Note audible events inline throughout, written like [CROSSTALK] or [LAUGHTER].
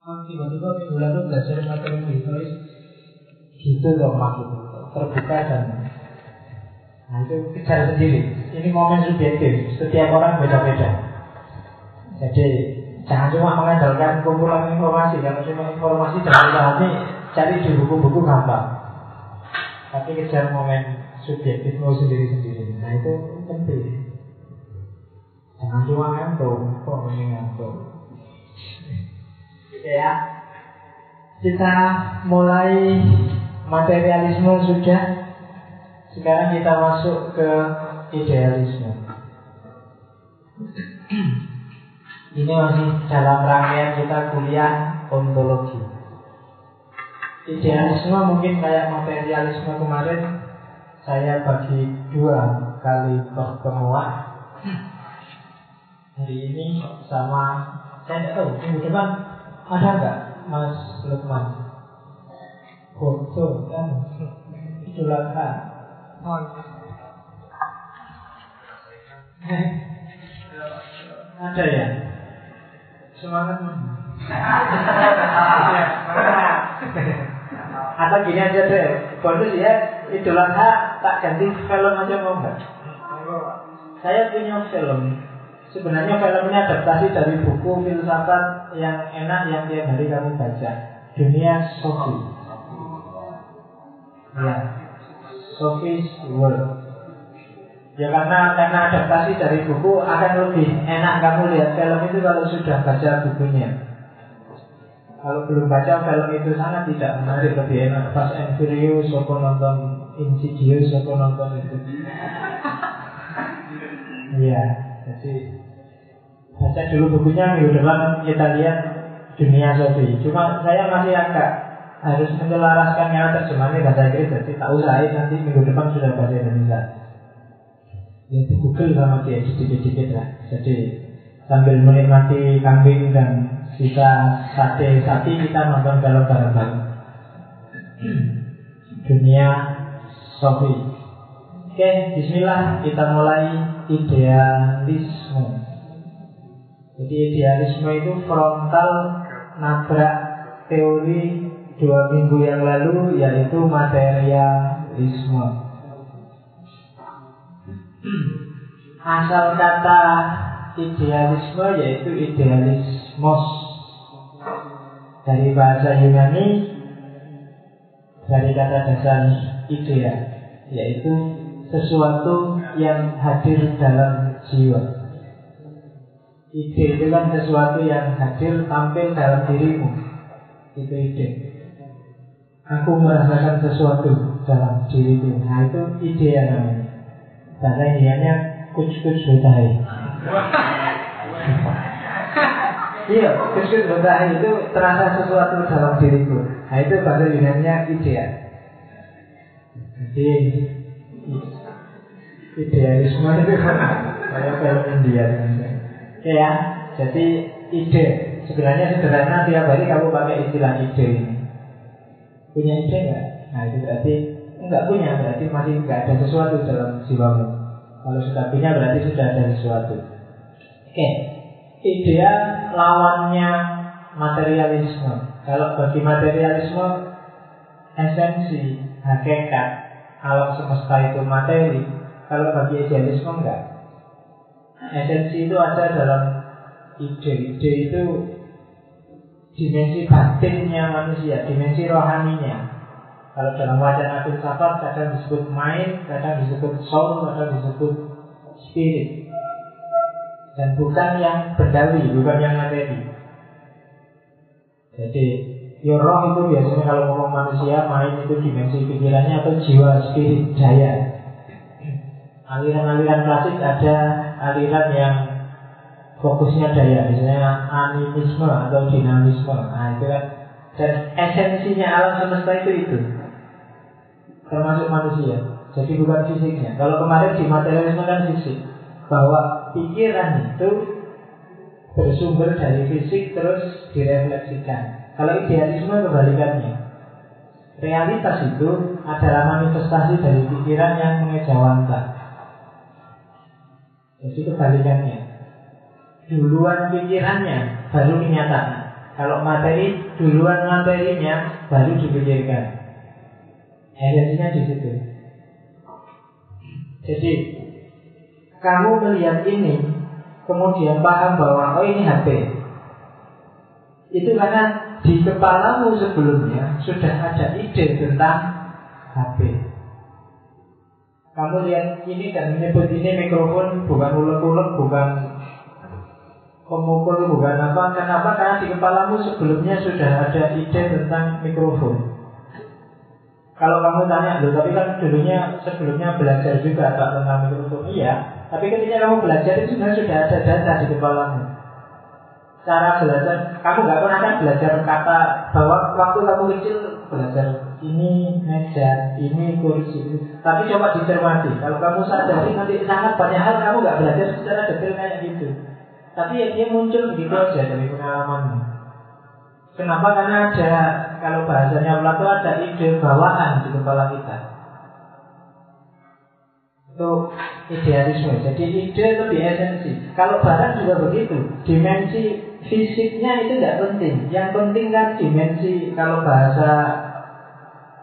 Tiba-tiba minggu lalu belajar materi historis gitu loh maksudnya terbuka dan nah itu kejar sendiri. Ini momen subjektif. Setiap orang beda-beda. Jadi jangan cuma mengandalkan kumpulan informasi. Kalau cuma informasi dan ini cari di buku-buku gampang. Tapi kejar momen subjektifmu sendiri-sendiri. Nah itu penting. Jangan cuma ngantuk. Kok ini ngantuk ya. Kita mulai materialisme sudah. Sekarang kita masuk ke idealisme. Ini masih dalam rangkaian kita kuliah ontologi. Idealisme mungkin kayak materialisme kemarin saya bagi dua kali pertemuan. Hari ini sama saya tidak tahu minggu depan ada nggak Mas Lukman? Foto kan? Idul Adha. Oh, ada ya? Semangat Atau gini aja deh, bonus ya. Idul Adha tak ganti film aja mau nggak? Saya punya film Sebenarnya film ini adaptasi dari buku filsafat yang enak yang tiap hari kamu baca. Dunia Sophie. Ya, Sophie's World. Ya karena karena adaptasi dari buku akan lebih enak kamu lihat film itu kalau sudah baca bukunya. Kalau belum baca film itu sangat tidak menarik lebih enak. Pas and Furious, aku nonton Insidious, aku nonton itu. [LAUGHS] Iya, jadi baca dulu bukunya minggu depan kita lihat dunia Sofi. Cuma saya masih agak harus menyelaraskan yang terjemahannya bahasa Inggris jadi tahu saya nanti minggu depan sudah bahasa Indonesia. Ya di Google sama dia sedikit-sedikit lah. Jadi sambil menikmati kambing dan sisa sate sapi kita nonton film bareng-bareng. Dunia Sofi. Oke, Bismillah kita mulai idealisme. Jadi idealisme itu frontal nabrak teori dua minggu yang lalu yaitu materialisme. Asal kata idealisme yaitu idealismos dari bahasa Yunani dari kata dasar idea yaitu sesuatu yang hadir dalam jiwa. Ide itu kan sesuatu yang hadir tampil dalam dirimu. Itu ide. Aku merasakan sesuatu dalam diriku. Nah itu ide yang namanya. Bahasa Indianya kuch-kuch budai [LAUGHS] Iya, kuch-kuch itu terasa sesuatu dalam diriku. Nah itu bahasa Yunaninya ide. Jadi Idealisme itu Kayak film India Ya, jadi ide sebenarnya sederhana tiap hari kamu pakai istilah ide ini. Punya ide enggak? Nah itu berarti enggak punya, berarti masih enggak ada sesuatu dalam jiwamu. Kalau sudah punya berarti sudah ada sesuatu. Oke, idea lawannya materialisme. Kalau bagi materialisme esensi, hakikat, alam semesta itu materi. Kalau bagi idealisme enggak. Esensi itu ada dalam ide. Ide itu dimensi batinnya manusia, dimensi rohaninya. Kalau dalam wacana filsafat kadang disebut mind, kadang disebut soul, kadang disebut spirit. Dan bukan yang bendawi, bukan yang materi. Jadi Ya roh itu biasanya kalau ngomong manusia Main itu dimensi pikirannya atau jiwa spirit daya Aliran-aliran klasik ada aliran yang fokusnya daya, misalnya animisme atau dinamisme. Nah itu kan dan esensinya alam semesta itu itu termasuk manusia. Jadi bukan fisiknya. Kalau kemarin di materialisme kan fisik, bahwa pikiran itu bersumber dari fisik terus direfleksikan. Kalau idealisme kebalikannya. Realitas itu adalah manifestasi dari pikiran yang mengejawantah. Jadi kebalikannya Duluan pikirannya Baru kenyataan Kalau materi duluan materinya baru dipikirkan. Esensinya di situ. Jadi kamu melihat ini kemudian paham bahwa oh ini HP. Itu karena di kepalamu sebelumnya sudah ada ide tentang HP. Kamu lihat ini dan menyebut ini mikrofon bukan ulek-ulek, bukan pemukul, bukan apa. Kenapa? Karena di kepalamu sebelumnya sudah ada ide tentang mikrofon. Kalau kamu tanya, loh tapi kan dulunya sebelumnya belajar juga tentang mikrofon. Iya, tapi ketika kamu belajar itu sebenarnya sudah ada data di kepalamu. Cara belajar, kamu nggak pernah kan belajar kata bahwa waktu kamu kecil belajar ini meja, ini kursi. Tapi coba dicermati. Kalau kamu sadari nanti sangat banyak hal kamu nggak belajar secara detail kayak gitu. Tapi ya dia muncul begitu aja dari pengalamanmu. Kenapa? Karena ada kalau bahasanya Plato ada ide bawaan di kepala kita. Itu idealisme. Jadi ide lebih esensi. Kalau barang juga begitu. Dimensi fisiknya itu tidak penting. Yang penting kan dimensi kalau bahasa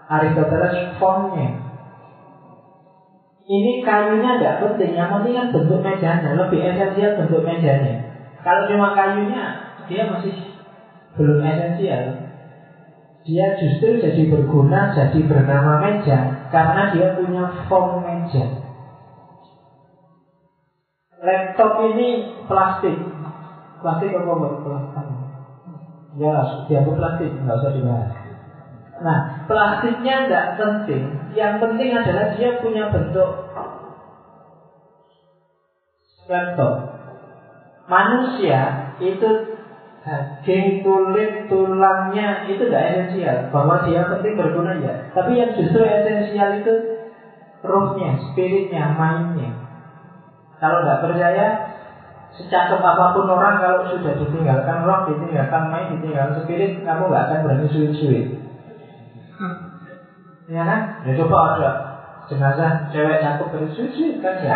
Aristoteles formnya. Ini kayunya tidak penting. Yang penting kan bentuk mejanya. Lebih esensial bentuk mejanya. Kalau cuma kayunya, dia masih belum esensial dia justru jadi berguna, jadi bernama meja karena dia punya form meja. Laptop ini plastik, plastik apa buat plastik? Ya, dia plastik, nggak usah dibahas. Nah, plastiknya tidak penting. Yang penting adalah dia punya bentuk laptop. Manusia itu daging, kulit, tulangnya itu tidak esensial. Bahwa dia penting berguna ya. Tapi yang justru esensial itu rohnya, spiritnya, mainnya. Kalau tidak percaya, secakap apa pun orang kalau sudah ditinggalkan roh, ditinggalkan main, ditinggalkan spirit, kamu nggak akan berani sulit-sulit. Ya kan? Ya coba ada jenazah cewek cakep terus sulit kan ya.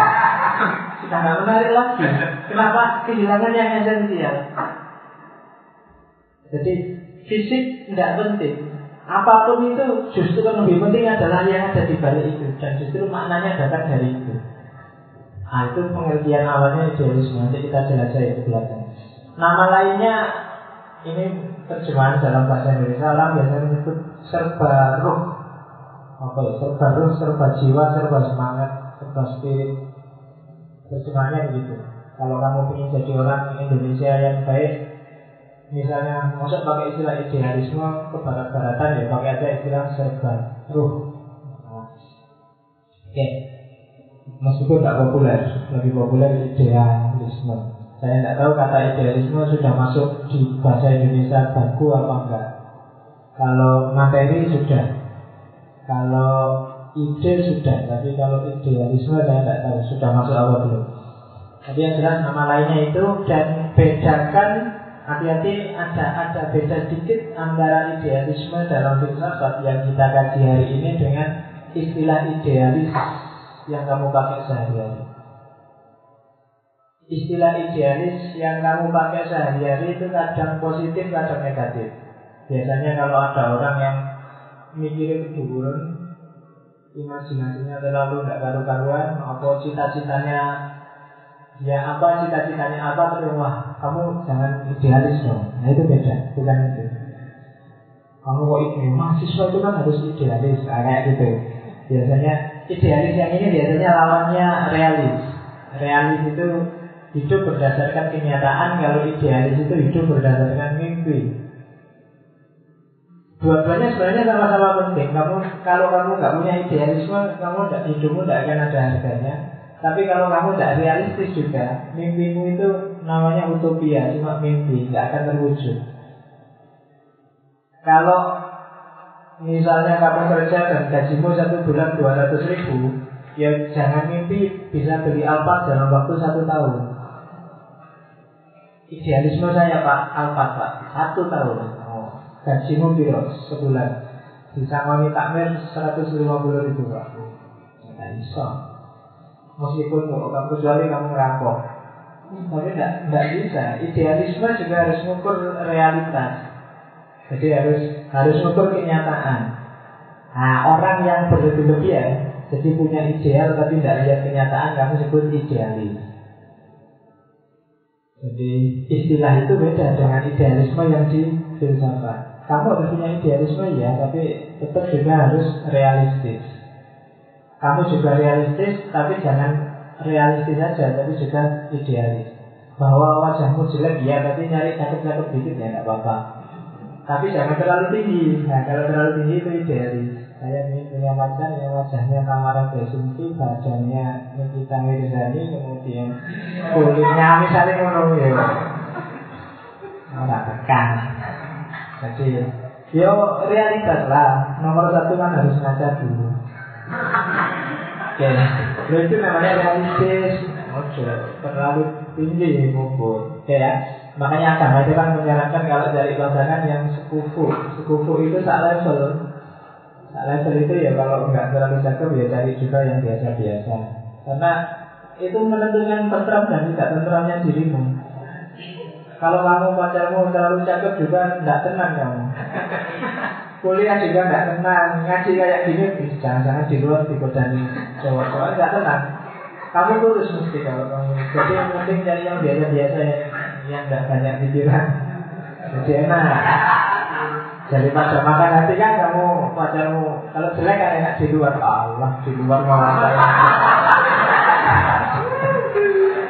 Sudah nggak menarik lagi. Kenapa? Kehilangan yang esensial. Jadi fisik tidak penting. Apa pun itu justru yang lebih penting adalah yang ada di balik itu dan justru maknanya datang dari itu. Nah, itu pengertian awalnya idealisme. Nanti kita jelajahi ke belakang. Nama lainnya ini terjemahan dalam bahasa Indonesia orang biasanya menyebut serba ruh. Apa ya? Serba ruh, serba jiwa, serba semangat, serba spirit. Terjemahannya begitu. Kalau kamu ingin jadi orang Indonesia yang baik, misalnya masuk pakai istilah idealisme ke barat-baratan ya pakai aja istilah serba ruh nah, oke okay. meskipun tidak populer lebih populer idealisme saya tidak tahu kata idealisme sudah masuk di bahasa Indonesia baku apa enggak kalau materi sudah kalau ide sudah tapi kalau idealisme saya tidak tahu sudah masuk apa belum tapi yang jelas nama lainnya itu dan bedakan Hati-hati ada ada beda sedikit antara idealisme dalam filsafat yang kita kaji hari ini dengan istilah idealis yang kamu pakai sehari-hari. Istilah idealis yang kamu pakai sehari-hari itu kadang positif, kadang negatif. Biasanya kalau ada orang yang mikirin kedudukan, imajinasinya terlalu tidak karu-karuan, atau cita-citanya ya apa cita-citanya apa tapi wah kamu jangan idealis dong. Nah itu beda bukan itu. Kamu kok itu mahasiswa itu kan harus idealis nah, kayak gitu. Biasanya idealis yang ini biasanya lawannya realis. Realis itu hidup berdasarkan kenyataan kalau idealis itu hidup berdasarkan mimpi Dua-duanya sebenarnya sama-sama penting. Kamu kalau kamu nggak punya idealisme, kamu hidupmu tidak akan ada harganya. Tapi kalau kamu tidak realistis juga, mimpimu itu namanya utopia, cuma mimpi, nggak akan terwujud. Kalau misalnya kamu kerja dan gajimu satu bulan 200 ribu, ya jangan mimpi bisa beli Alphard dalam waktu satu tahun. Idealisme saya Pak Alphard Pak, satu tahun. Gajimu biro sebulan, bisa ngoni takmir 150 ribu Pak. Nggak bisa. Meskipun kamu kecuali kamu ngerampok Tapi tidak bisa Idealisme juga harus mengukur realitas Jadi harus harus mengukur kenyataan. Nah, orang yang berlebih-lebihan, jadi punya ideal tapi tidak lihat kenyataan, kamu sebut idealis. Jadi istilah itu beda dengan idealisme yang di filsafat. Kamu harus punya idealisme ya, tapi tetap juga harus realistis. Kamu juga realistis, tapi jangan realistis saja, tapi juga idealis. Bahwa wajahmu jelek ya, tapi nyari cakep-cakep dikit ya nggak apa-apa. Tapi jangan terlalu tinggi. Nah, kalau terlalu tinggi itu idealis. Saya punya pacar yang wajahnya Tamara Besunti, badannya Nikita Mirzani, kemudian kulitnya misalnya ngono ya. Ora tekan. Jadi, yo realitas lah. Nomor satu kan harus ngaca dulu. Oke, okay. itu namanya realistis. Oke, terlalu tinggi ngumpul. Oke ya. Makanya agama itu kan menyarankan kalau dari pasangan yang sekufu. Sekufu itu sak level. Sak level itu ya kalau nggak terlalu cakep ya cari juga yang biasa-biasa. Karena itu menentukan tentram dan tidak tentramnya dirimu. Kalau kamu pacarmu terlalu cakep juga tidak tenang kamu. [LAUGHS] Kuliah juga nggak tenang, ngaji kayak gini, jangan-jangan di luar digodani cowok-cowok nggak tenang. Kamu kurus mesti kalau kamu. Jadi yang penting cari yang biasa-biasa yang yang nggak banyak pikiran. Jadi enak. Jadi pada makan nanti kan kamu pacarmu kalau jelek kan enak di luar Allah di luar malah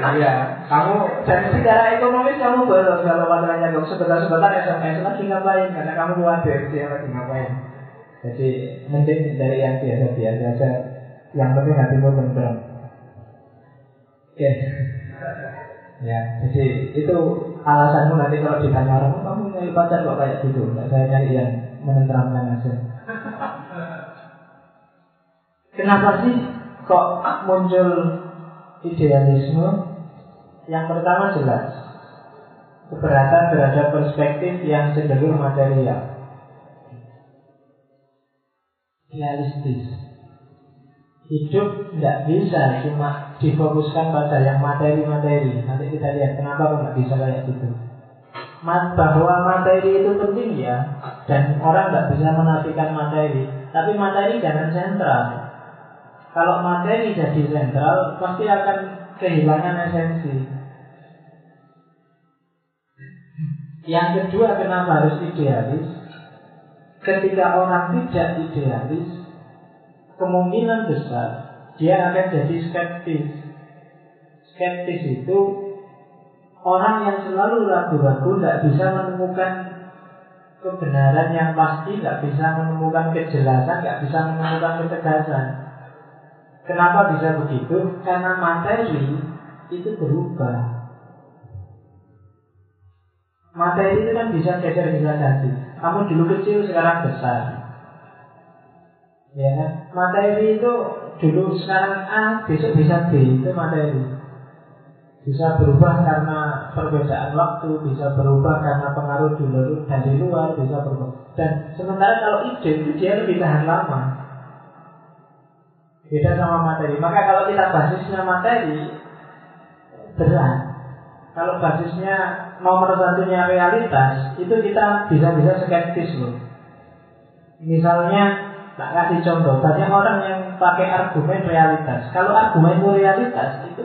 Iya, kamu jadi secara ekonomis kamu boros kalau pacarnya kok sebentar-sebentar SMS lagi ngapain karena kamu khawatir dia lagi ngapain. Jadi mending dari yang biasa-biasa saja. Yang penting hatimu tenang. Oke. Ya, jadi itu alasanmu nanti kalau ditanya orang, oh, kamu nyari pacar kok kayak gitu? Nggak saya nyari yang menenteramkan aja. Kenapa sih kok muncul idealisme? Yang pertama jelas keberatan terhadap perspektif yang cenderung material, realistis. Hidup tidak bisa cuma difokuskan pada yang materi-materi. Nanti kita lihat kenapa kok nggak bisa kayak gitu. Bahwa materi itu penting ya, dan orang nggak bisa menafikan materi. Tapi materi jangan sentral. Kalau materi jadi sentral, pasti akan kehilangan esensi. Yang kedua, kenapa harus idealis? Ketika orang tidak idealis, kemungkinan besar dia akan jadi skeptis. Skeptis itu orang yang selalu ragu-ragu tidak bisa menemukan kebenaran yang pasti, tidak bisa menemukan kejelasan, tidak bisa menemukan ketegasan. Kenapa bisa begitu? Karena materi itu berubah. Materi itu kan bisa geser bisa ganti. Kamu dulu kecil sekarang besar. Ya kan? Materi itu dulu sekarang A, besok bisa B, itu materi. Bisa berubah karena perbedaan waktu, bisa berubah karena pengaruh dulu dari luar, bisa berubah. Dan sementara kalau ide itu dia lebih tahan lama. Beda sama materi. Maka kalau kita basisnya materi, berat. Kalau basisnya nomor satunya realitas, itu kita bisa-bisa skeptis loh. Misalnya Tak kasih contoh, banyak orang yang pakai argumen realitas. Kalau argumenmu realitas itu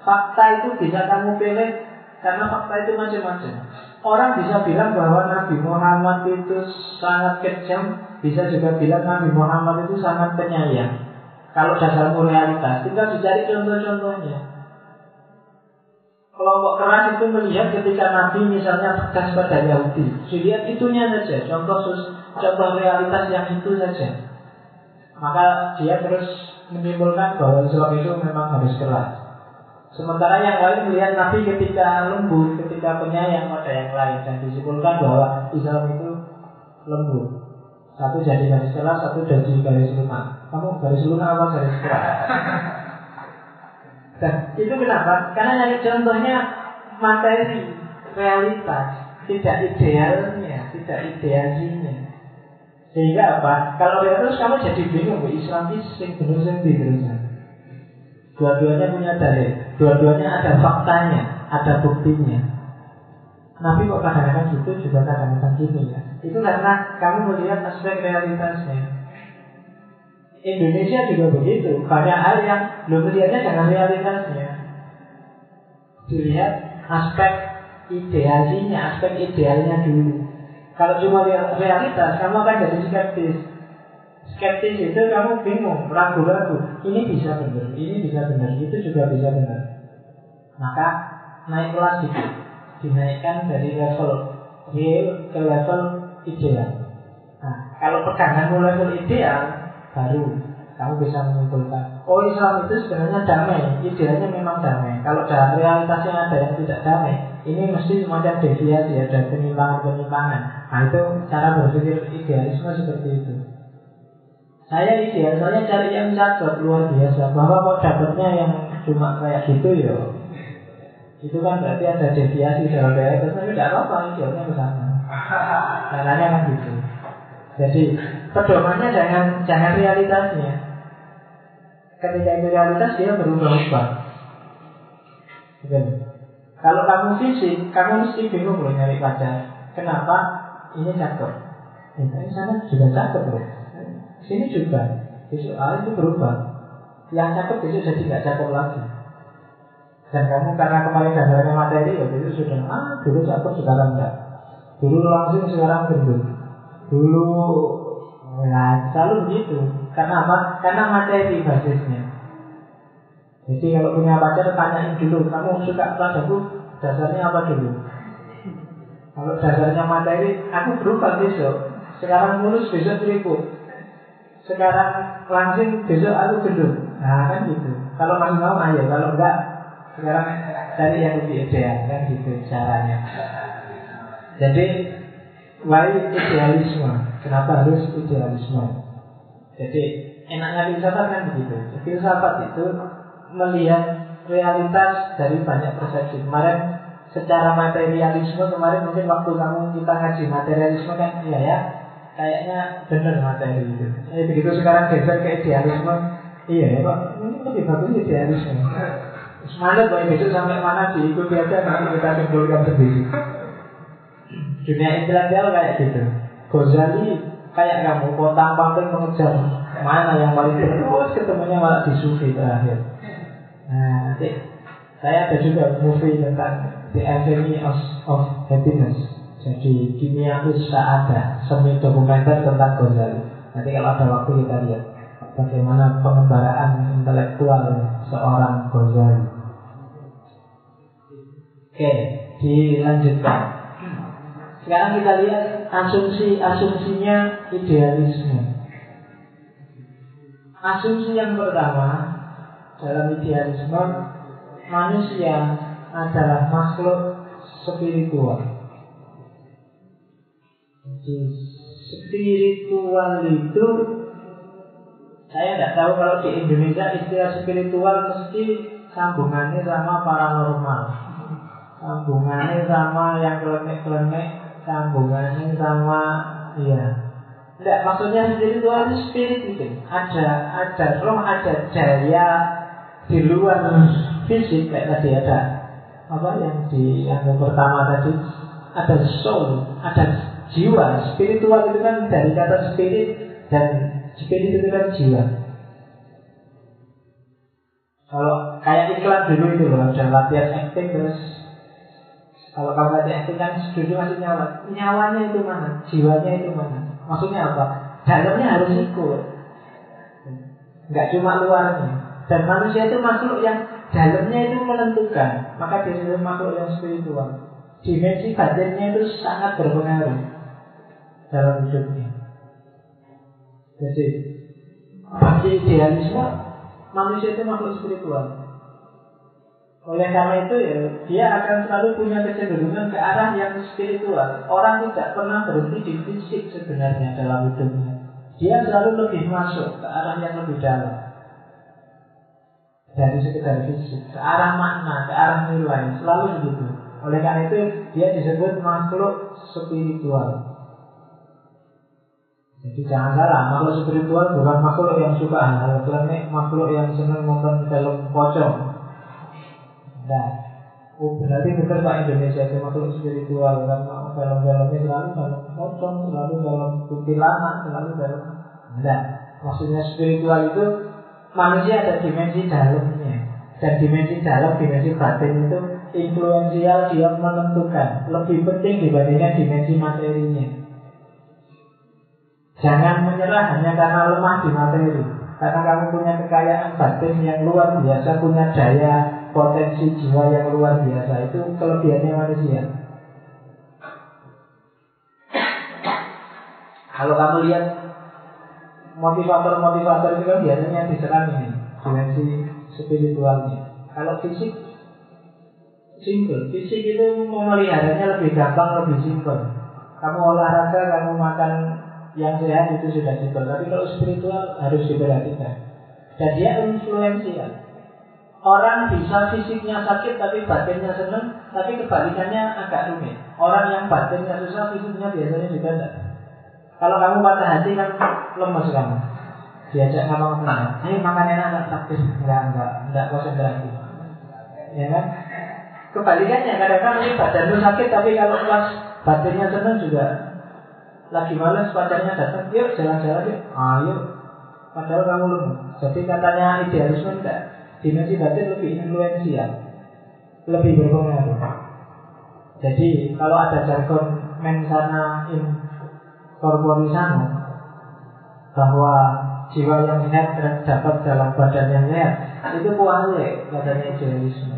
fakta itu bisa kamu pilih karena fakta itu macam-macam. Orang bisa bilang bahwa Nabi Muhammad itu sangat kejam, bisa juga bilang Nabi Muhammad itu sangat penyayang. Kalau dasarmu realitas, tinggal dicari contoh-contohnya. Kelompok keras itu melihat ketika Nabi misalnya tegas pada Yahudi. Dilihat itunya saja, contoh contoh realitas yang itu saja. Maka dia terus menimbulkan bahwa Islam itu memang harus keras. Sementara yang lain melihat Nabi ketika lembut, ketika penyayang pada yang lain dan disimpulkan bahwa Islam itu lembut. Satu jadi garis keras, satu jadi garis lunak. Kamu garis lunak apa garis keras? [LAUGHS] Dan itu kenapa? Karena nyari contohnya materi, realitas, tidak idealnya, tidak ideasinya. Sehingga apa? Kalau dia terus kamu jadi bingung, Islam ini sing bener sing. Dua-duanya punya dalil, dua-duanya ada faktanya, ada buktinya. Nabi kok kadang-kadang gitu juga kadang-kadang gini ya. Itu karena kamu melihat aspek realitasnya. Indonesia juga begitu. Banyak hal yang belum melihatnya dengan realitasnya. Dilihat aspek idealnya, aspek idealnya dulu. Kalau cuma lihat realitas, kamu akan jadi skeptis. Skeptis itu kamu bingung, ragu-ragu. Ini bisa benar, ini bisa benar, itu juga bisa benar. Maka naik kelas dikit, dinaikkan dari level real ke level ideal. Nah, kalau peganganmu level ideal, baru. Kamu bisa menyimpulkan oh Islam itu sebenarnya damai. Idealnya memang damai. Kalau dalam realitasnya ada yang tidak damai ini mesti semacam deviasi ada penyimpangan-penyimpangan. Nah itu cara berpikir idealisme seperti itu. Saya ideal saya cari yang cakep luar biasa. Bahwa kok dapatnya yang cuma kayak gitu ya itu kan berarti ada deviasi dalam realitas tapi tidak apa-apa idealnya ke sana. Caranya kan gitu. Jadi pedomannya jangan jangan realitasnya. Ketika itu realitas dia berubah-ubah. Kalau kamu fisik, kamu mesti bingung loh nyari pacar. Kenapa? Ini cakep. Ini sana juga cakep loh. Sini juga. Besok hari itu berubah. Yang cakep besok jadi nggak cakep lagi. Dan kamu karena kemarin dasarnya materi, ya itu sudah ah dulu cakep sekarang enggak. Dulu langsung sekarang gendut. Dulu Nah, selalu begitu. Karena apa? Karena materi basisnya. Jadi kalau punya pacar tanyain dulu, kamu suka padaku dasarnya apa dulu? Kalau dasarnya materi, aku berubah besok. Sekarang mulus besok keriput. Sekarang langsing besok aku gendut. Nah kan gitu. Kalau masih mau ayo, kalau enggak sekarang cari yang lebih ideal kan gitu caranya. Jadi why idealisme? Kenapa harus idealisme? Jadi enaknya filsafat kan begitu. Filsafat itu melihat realitas dari banyak persepsi. Kemarin secara materialisme kemarin mungkin waktu kamu kita ngaji materialisme kan iya ya kayaknya benar materi itu. Eh, begitu sekarang geser ke idealisme, iya ya pak, ini lebih bagus idealisme. Semangat bahwa besok sampai mana diikuti aja nanti kita simpulkan sendiri. Dunia intelektual kayak gitu. Ghazali kayak kamu kota pamping mengejar mana yang paling terus ketemunya malah di Sufi terakhir. Nah, nanti saya ada juga movie tentang The Alchemy of, Happiness. Jadi kimia ada semi dokumenter tentang Ghazali. Nanti kalau ada waktu kita lihat bagaimana pengembaraan intelektual seorang Ghazali. Oke, dilanjutkan. Sekarang kita lihat asumsi-asumsinya idealisme. Asumsi yang pertama dalam idealisme manusia adalah makhluk spiritual. Jadi spiritual itu saya tidak tahu kalau di Indonesia istilah spiritual mesti sambungannya sama paranormal, sambungannya sama yang klenik-klenik sambungannya sama. Iya. Tidak maksudnya sendiri itu spirit itu ada ada roh ada daya di luar fisik kayak tadi ada apa yang di yang pertama tadi ada soul ada jiwa. Spiritual itu kan dari kata spirit dan spirit itu kan jiwa. Kalau kayak iklan dulu itu loh ada latihan acting terus kalau kamu ada itu kan setuju masih nyawa. Nyawanya itu mana? Jiwanya itu mana? Maksudnya apa? Dalamnya harus ikut. Enggak cuma luarnya. Dan manusia itu makhluk yang dalamnya itu menentukan. Maka dia adalah makhluk yang spiritual. Dimensi batinnya itu sangat berpengaruh dalam hidupnya. Jadi bagi idealisme manusia itu makhluk spiritual. Oleh karena itu ya dia akan selalu punya kecenderungan ke arah yang spiritual. Orang tidak pernah berhenti di fisik sebenarnya dalam hidupnya. Dia selalu lebih masuk ke arah yang lebih dalam dari sekedar fisik, ke arah makna, ke arah nilai, selalu begitu. Oleh karena itu dia disebut makhluk spiritual. Jadi jangan salah, makhluk spiritual bukan makhluk yang suka hal-hal makhluk yang senang nonton film pocong, Nah, oh berarti bukan Pak Indonesia itu makhluk spiritual karena film-filmnya selalu dalam pocong, selalu dalam kuntilanak, selalu dalam enggak. Maksudnya spiritual itu manusia ada dimensi dalamnya dan dimensi dalam, dimensi batin itu influensial dia menentukan lebih penting dibandingkan dimensi materinya. Jangan menyerah hanya karena lemah di materi. Karena kamu punya kekayaan batin yang luar biasa, punya daya potensi jiwa yang luar biasa. Itu kelebihannya manusia. Kalau kamu lihat motivator-motivator itu kan biasanya diserang ini dimensi spiritualnya. Kalau fisik simple, fisik itu memeliharanya lebih gampang, lebih simple. Kamu olahraga, kamu makan yang sehat itu sudah simpel. Tapi kalau spiritual harus diperhatikan. Dan dia influensial. Orang bisa fisiknya sakit tapi batinnya senang, tapi kebalikannya agak rumit. Orang yang batinnya susah, fisiknya biasanya juga tidak. Kalau kamu patah hati kan lemes kamu. Diajak ngomong tenang, ayo makan enak tak praktis. Enggak, enggak, enggak konsentrasi. Ya kan? Kebalikannya kadang-kadang badanmu sakit tapi kalau pas batinnya senang juga lagi malas pacarnya datang, yuk jalan-jalan yuk, ayo. Padahal kamu lemah. Jadi katanya idealisme enggak. Dimensi batin lebih influensial, lebih berpengaruh. Jadi kalau ada jargon mensana in corporisano bahwa jiwa yang sehat terdapat dalam badan yang sehat itu kuali katanya idealisme.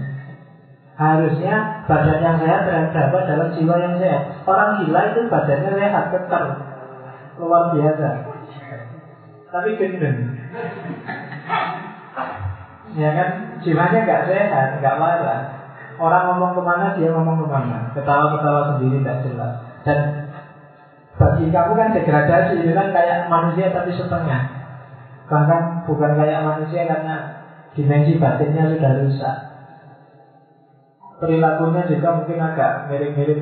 Harusnya badan yang sehat terdapat dalam jiwa yang sehat. Orang gila itu badannya sehat, kekar, luar biasa. Tapi gendeng. Ya kan, jiwanya nggak sehat, nggak waras. Orang ngomong ke mana, dia ngomong ke mana. Ketawa-ketawa sendiri tidak jelas. Dan bagi kamu kan degradasi, itu kan kayak manusia tapi setengah. Bahkan bukan kayak manusia karena dimensi batinnya sudah rusak perilakunya juga mungkin agak mirip-mirip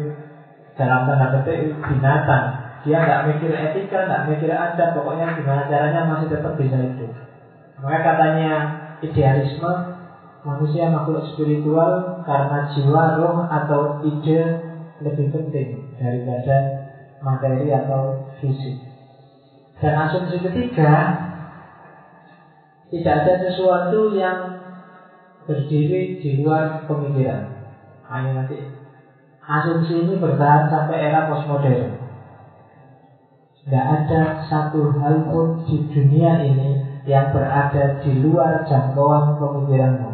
dalam tanda petik binatang. Dia nggak mikir etika, nggak mikir adat, pokoknya gimana caranya masih tetap bisa hidup. Maka katanya idealisme manusia makhluk spiritual karena jiwa, roh atau ide lebih penting daripada materi atau fisik. Dan asumsi ketiga tidak ada sesuatu yang berdiri di luar pemikiran. Hanya nanti asumsi ini bertahan sampai era postmodern. Tidak ada satu hal pun di dunia ini yang berada di luar jangkauan pemikiranmu.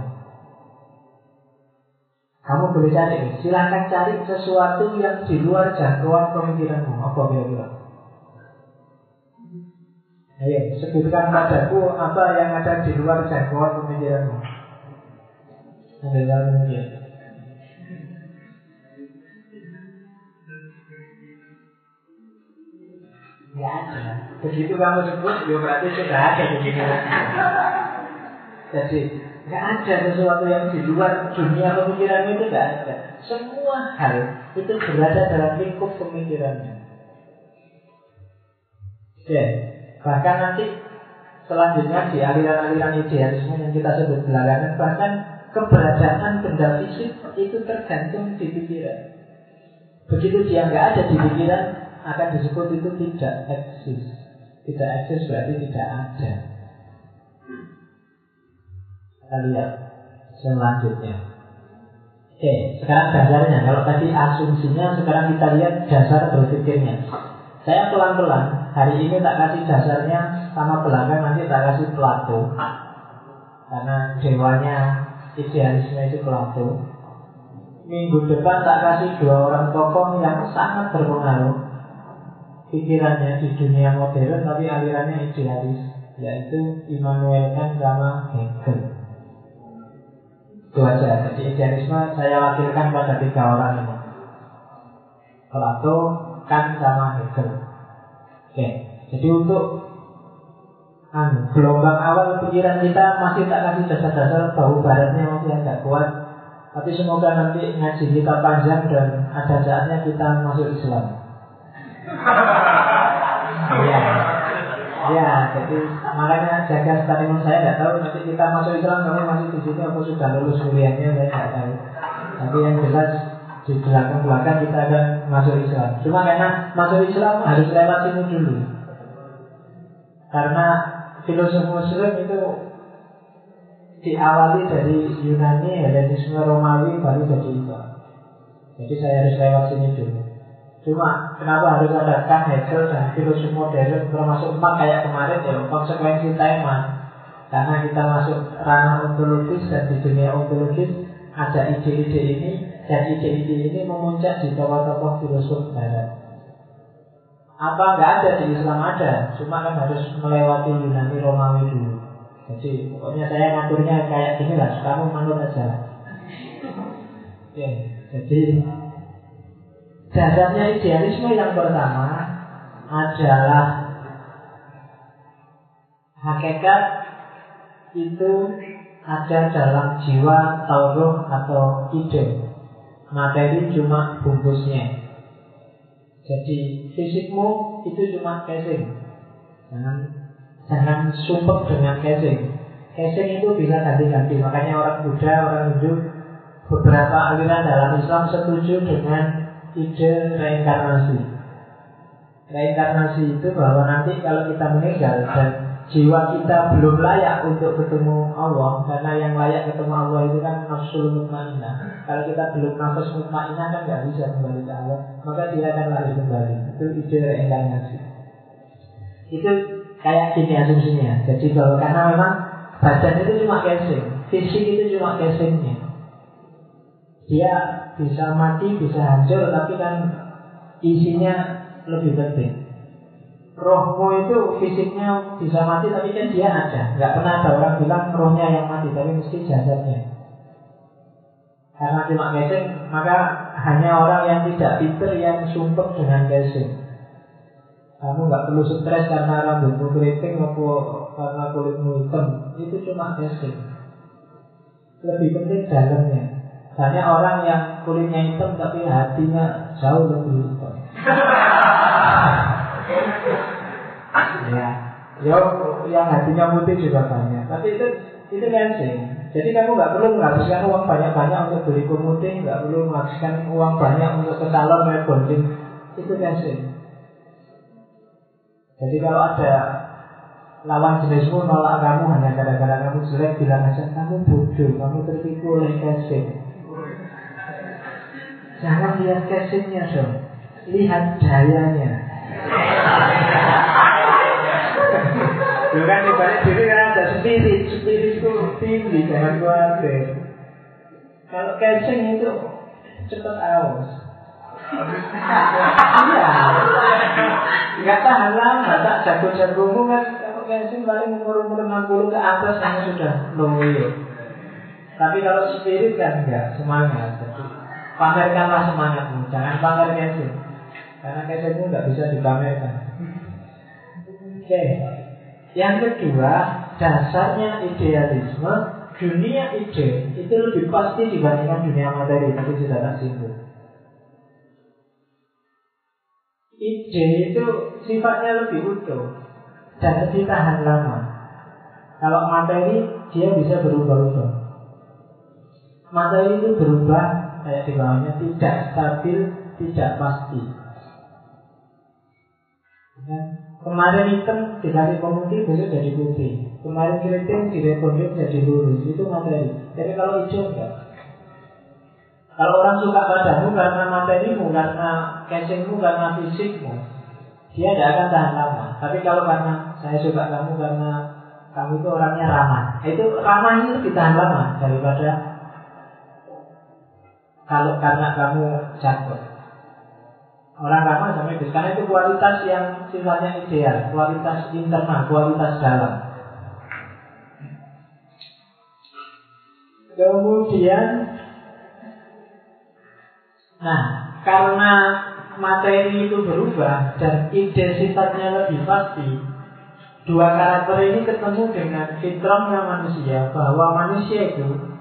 Kamu boleh cari, silahkan cari sesuatu yang di luar jangkauan pemikiranmu. Apa kira-kira? Ayo, sebutkan padaku apa yang ada di luar jangkauan pemikiranmu. Ada yang mungkin. Tidak ada. Begitu kamu sebut, ya berarti sudah ada begini Jadi nggak ada sesuatu yang di luar dunia pemikiran itu nggak ada. Semua hal itu berada dalam lingkup pemikirannya. Oke, bahkan nanti selanjutnya di aliran-aliran idealisme yang kita sebut belakangan bahkan keberadaan benda fisik itu tergantung di pikiran. Begitu dia nggak ada di pikiran, akan disebut itu tidak eksis. Tidak eksis berarti tidak ada. Kita lihat selanjutnya. Oke, sekarang dasarnya. Kalau tadi asumsinya, sekarang kita lihat dasar berpikirnya. Saya pelan-pelan, hari ini tak kasih dasarnya sama belakang nanti tak kasih Plato. Karena dewanya idealisme itu Plato. Minggu depan tak kasih dua orang tokoh yang sangat berpengaruh pikirannya di dunia modern tapi alirannya idealis yaitu Immanuel Kant sama Hegel. Itu aja. Jadi idealisme saya wakilkan pada tiga orang ini. Plato, Kant sama Hegel. Oke jadi untuk anu, gelombang awal pikiran kita masih tak kasih dasar-dasar bau baratnya masih agak kuat. Tapi semoga nanti ngaji kita panjang dan ada saatnya kita masuk Islam Ya, ya, jadi makanya jaga statement saya tidak tahu nanti kita masuk Islam kamu masih di sini apa sudah lulus kuliahnya saya tidak tahu. Tapi yang jelas di belakang-belakang kita akan masuk Islam. Cuma karena masuk Islam harus lewat sini dulu. Karena filosofi Muslim itu diawali dari Yunani, Helenisme Romawi, baru jadi Islam. Jadi saya harus lewat sini dulu. Cuma kenapa harus ada Kant, Hegel dan filosofi modern termasuk empat kayak kemarin ya konsekuensi tema karena kita masuk ranah ontologis dan di dunia ontologis ada ide-ide ini dan ide-ide ini memuncak di tokoh-tokoh filosof barat. Apa nggak ada di Islam ada, cuma kan harus melewati Yunani Romawi dulu. Jadi pokoknya saya ngaturnya kayak gini lah, kamu manut aja. [LAUGHS] Ya, jadi dasarnya idealisme yang pertama adalah hakikat itu ada dalam jiwa atau atau ide. Materi cuma bungkusnya. Jadi fisikmu itu cuma casing. Jangan jangan sumpah dengan casing. Casing itu bisa ganti-ganti. Makanya orang Buddha, orang Hindu, beberapa aliran dalam Islam setuju dengan ide reinkarnasi. Reinkarnasi itu bahwa nanti kalau kita meninggal dan jiwa kita belum layak untuk ketemu Allah karena yang layak ketemu Allah itu kan nafsu mutmainah kalau kita belum nafsu mutmainah kan nggak bisa kembali ke Allah maka dia akan lari kembali. Itu ide reinkarnasi. Itu kayak gini asumsinya. Jadi bahwa karena memang badan itu cuma casing fisik itu cuma casingnya. Dia bisa mati bisa hancur tapi kan isinya lebih penting rohmu itu fisiknya bisa mati tapi kan dia ada. Nggak pernah ada orang bilang rohnya yang mati tapi mesti jasadnya. Karena cuma casing, maka hanya orang yang tidak pinter yang sumpah dengan casing. Kamu nggak perlu stres karena rambutmu keriting maupun karena kulitmu hitam. Itu cuma casing. Lebih penting dalamnya. Banyak orang yang kulitnya hitam tapi hatinya jauh lebih hitam. ya. Ya yang hatinya putih juga banyak. Tapi itu itu lenceng jadi kamu nggak perlu menghabiskan uang banyak-banyak untuk beli putih nggak perlu menghabiskan uang banyak untuk ke salon bonding itu lenceng jadi kalau ada lawan jenismu nolak kamu hanya gara-gara kamu jelek bilang aja kamu bodoh kamu tertipu oleh casing jangan lihat casingnya dong lihat dayanya Lu kan di balik diri kan ada spirit, spirit itu tinggi, jangan khawatir. Kalau casing itu cepat aus. Iya, nggak tahan lama, tak jago-jagomu kan kalau casing paling umur umur 60 ke atas hanya sudah loyo. Tapi kalau spirit kan enggak semangat. Pamerkanlah semangatmu, jangan pamer casing. Karena casingmu nggak bisa dipamerkan. Oke. Okay. Yang kedua, dasarnya idealisme, dunia ide itu lebih pasti dibandingkan dunia materi. Tadi sudah tak singgung. Ide itu sifatnya lebih utuh dan tahan lama. Kalau materi dia bisa berubah-ubah. Materi itu berubah kayak di bawahnya tidak stabil, tidak pasti. Ya. Kemarin hitam dikasih pemutih besok jadi putih. Kemarin keriting direkonjuk jadi lurus. Itu materi. Tapi kalau hijau enggak. Kalau orang suka padamu karena materimu, karena casingmu, karena fisikmu, dia tidak akan tahan lama. Tapi kalau karena saya suka kamu karena kamu itu orangnya ramah, itu ramah ini lebih tahan lama daripada kalau karena kamu jatuh. Orang ramah sama itu Karena itu kualitas yang sifatnya ideal. Kualitas internal, kualitas dalam. Kemudian Nah, karena materi itu berubah Dan ide sifatnya lebih pasti Dua karakter ini ketemu dengan fitrahnya manusia Bahwa manusia itu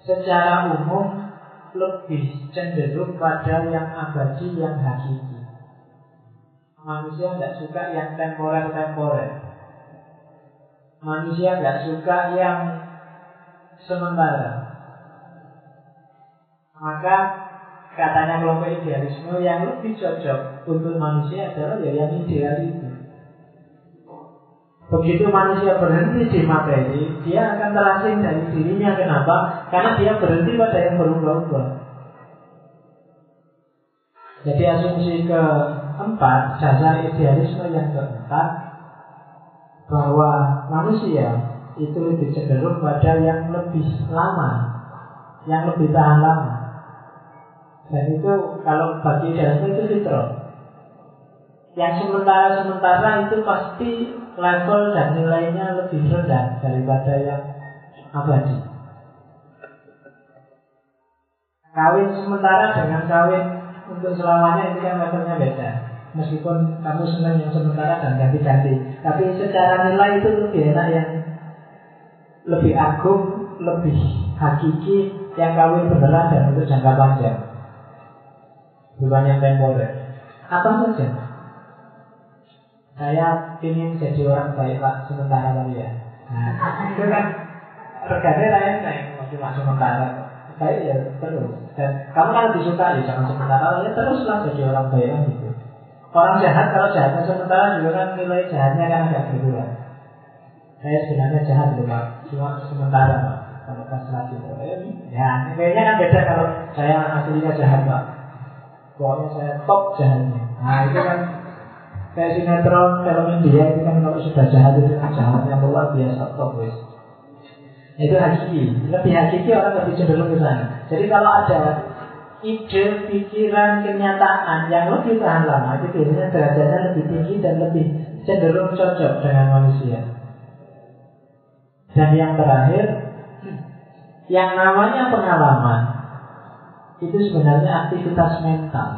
Secara umum lebih cenderung pada yang abadi, yang hakiki. Manusia tidak suka yang temporer-temporer. Manusia tidak suka yang sementara. Maka katanya kelompok idealisme yang lebih cocok untuk manusia adalah ya yang ideal itu. Begitu manusia berhenti di materi, dia akan terasing dari dirinya. Kenapa? Karena dia berhenti pada yang berubah-ubah. Jadi asumsi keempat, dasar idealisme yang keempat, bahwa manusia itu lebih cenderung pada yang lebih lama, yang lebih tahan lama. Dan itu kalau bagi idealisme itu fitrah. Yang sementara-sementara itu pasti level dan nilainya lebih rendah daripada yang abadi. Kawin sementara dengan kawin untuk selamanya itu kan levelnya beda. Meskipun kamu senang yang sementara dan ganti-ganti, tapi secara nilai itu lebih enak yang lebih agung, lebih hakiki yang kawin beneran dan untuk jangka panjang. Bukan yang temporer. Apa saja? Saya ingin jadi orang baik pak sementara tadi ya. Nah, itu kan regane lain naik cuma sementara. Baik ya terus. Dan kamu kan lebih suka ya jangan sementara ya teruslah jadi orang baik kan gitu. Orang jahat kalau jahatnya sementara juga kan nilai jahatnya kan agak berkurang. Saya sebenarnya jahat loh pak, cuma sementara pak. Kalau pas lagi, ya nilainya kan beda kalau saya aslinya jahat pak. Pokoknya saya top jahatnya. Nah itu kan kayak sinetron film India itu kan kalau sudah jahat itu kan jahat yang luar biasa top wes. Itu hakiki, lebih hakiki orang lebih cenderung ke sana. Jadi kalau ada ide, pikiran, kenyataan yang lebih tahan lama itu biasanya derajatnya lebih tinggi dan lebih cenderung cocok dengan manusia. Dan yang terakhir, yang namanya pengalaman itu sebenarnya aktivitas mental,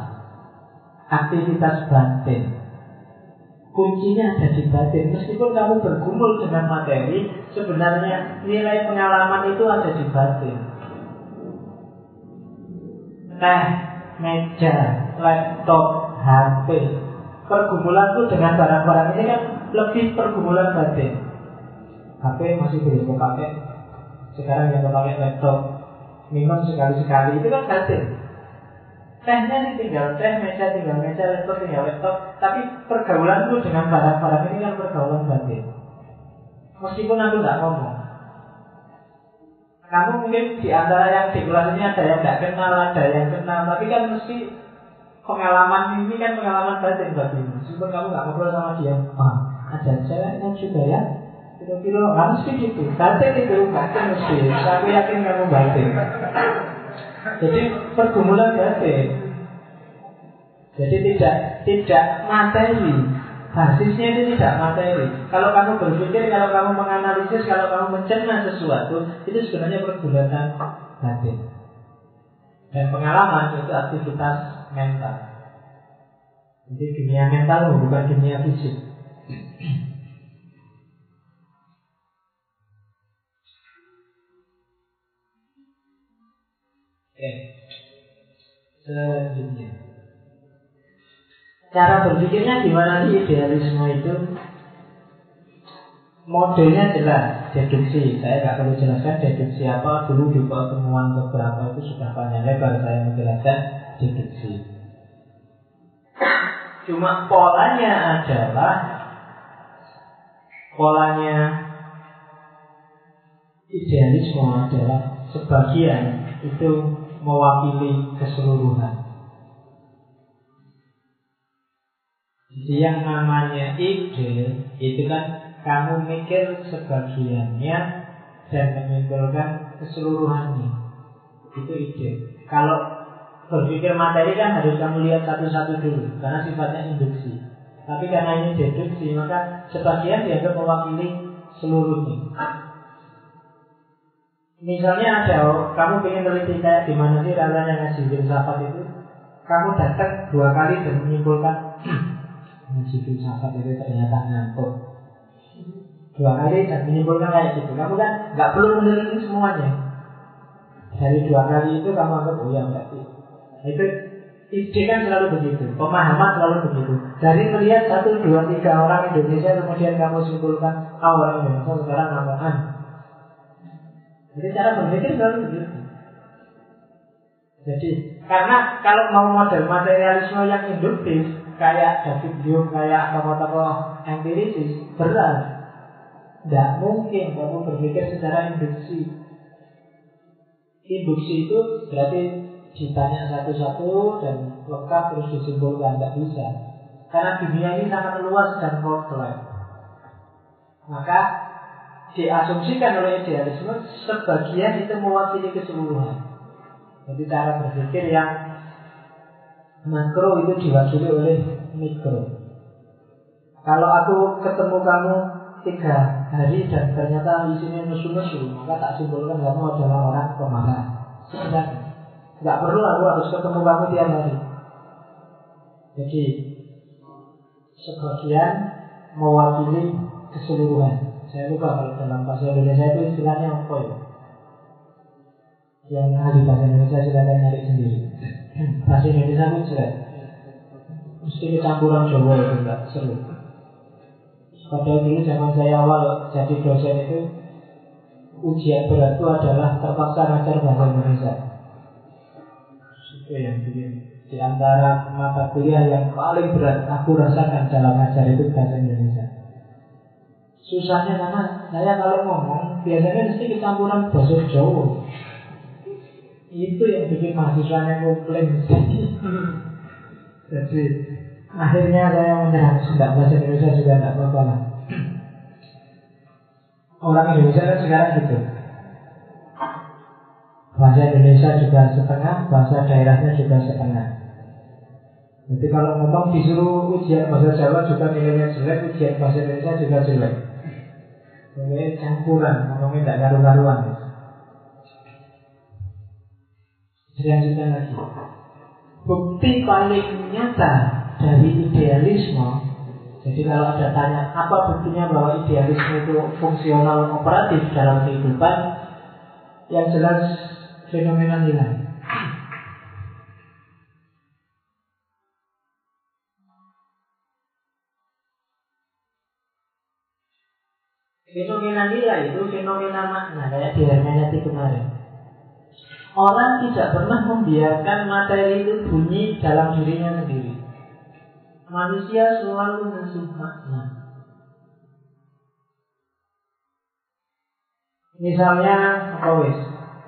aktivitas batin. Kuncinya ada di batin. Meskipun kamu bergumul dengan materi, sebenarnya nilai pengalaman itu ada di batin teh, meja, laptop, HP. Pergumulan itu dengan barang-barang ini kan lebih pergumulan batin. HP masih belum kepake. Sekarang yang kepake laptop, minum sekali-sekali itu kan batin. Tehnya sih tinggal teh, meja tinggal meja, laptop tinggal laptop. Tapi pergaulan itu dengan barang-barang ini kan pergaulan batin. Meskipun aku nggak ngomong, kamu mungkin di antara yang di kelas ini ada yang tidak kenal, ada yang kenal, tapi kan mesti pengalaman ini kan pengalaman batin bagimu. Meskipun kamu nggak ngobrol sama dia, ah, ada ceweknya juga ya. Kira-kira nggak mesti gitu. Batin itu batin mesti. Aku yakin kamu batin. Jadi pergumulan batin. Jadi tidak tidak materi, Basisnya itu tidak materi. Kalau kamu berpikir, kalau kamu menganalisis, kalau kamu mencerna sesuatu, itu sebenarnya pergulatan batin. Dan pengalaman itu aktivitas mental. Jadi dunia mental bukan dunia fisik. Oke. Selanjutnya. Cara berpikirnya gimana sih idealisme itu? Modelnya jelas, deduksi. Saya nggak perlu jelaskan deduksi apa. Dulu di pertemuan beberapa itu sudah panjang lebar saya menjelaskan deduksi. Cuma polanya adalah polanya idealisme adalah sebagian itu mewakili keseluruhan. yang namanya ide itu kan kamu mikir sebagiannya dan menyimpulkan keseluruhannya. Itu ide. Kalau berpikir materi kan harus kamu lihat satu-satu dulu karena sifatnya induksi. Tapi karena ini deduksi maka sebagian dianggap mewakili seluruhnya. Misalnya ada kamu ingin teliti kayak gimana sih rasanya ngaji filsafat itu, kamu datang dua kali dan menyimpulkan ngaji filsafat itu ternyata ngantuk dua kali dan menyimpulkan kayak gitu. Kamu kan nggak perlu meneliti semuanya. Dari dua kali itu kamu anggap oh ya berarti itu ide kan selalu begitu pemahaman selalu begitu. Dari melihat satu dua tiga orang Indonesia kemudian kamu simpulkan oh orang Indonesia sekarang ngapain jadi cara berpikir selalu begitu jadi Karena kalau mau model materialisme yang induktif, kayak David Hume, kayak tokoh-tokoh empirisis, berat. Tidak mungkin kamu berpikir secara induksi. Induksi itu berarti ditanya satu-satu dan lengkap terus disimpulkan, tidak bisa. Karena dunia ini sangat luas dan kompleks. Maka diasumsikan oleh idealisme sebagian itu mewakili keseluruhan. Jadi cara berpikir yang makro itu diwakili oleh mikro. Kalau aku ketemu kamu tiga hari dan ternyata isinya musuh-musuh, maka tak simpulkan kamu adalah orang pemarah. Sebenarnya nggak perlu aku harus ketemu kamu tiap hari. Jadi sebagian mewakili keseluruhan. Saya lupa kalau dalam bahasa Indonesia itu istilahnya apa ya? yang ahli bahasa Indonesia silakan nyari sendiri. [CLEARS THROAT] Bahasa Indonesia itu jelek. Mesti kecampuran Jawa itu enggak seru. Padahal dulu zaman saya awal jadi dosen itu ujian berat itu adalah terpaksa ngajar bahasa Indonesia. Itu yang bikin di antara mata kuliah yang paling berat aku rasakan dalam ngajar itu bahasa Indonesia. Susahnya karena saya kalau ngomong biasanya mesti kecampuran bahasa Jawa. Itu yang bikin mahasiswanya komplain. Jadi akhirnya saya menyerah tidak bahasa Indonesia juga tidak apa-apa lah. Orang Indonesia kan sekarang gitu. Bahasa Indonesia juga setengah, bahasa daerahnya juga setengah. Jadi kalau ngomong disuruh ujian bahasa Jawa juga nilainya jelek, ujian bahasa Indonesia juga jelek. Jadi campuran, ngomongnya tidak karu-karuan. Selanjutnya lagi. Bukti paling nyata dari idealisme Jadi kalau ada tanya Apa buktinya bahwa idealisme itu fungsional operatif dalam kehidupan? Yang jelas fenomena nilai Fenomena nilai itu fenomena makna Kayak di hermeneutik kemarin Orang tidak pernah membiarkan materi itu bunyi dalam dirinya sendiri. Manusia selalu ngasih makna. Misalnya, apa wis?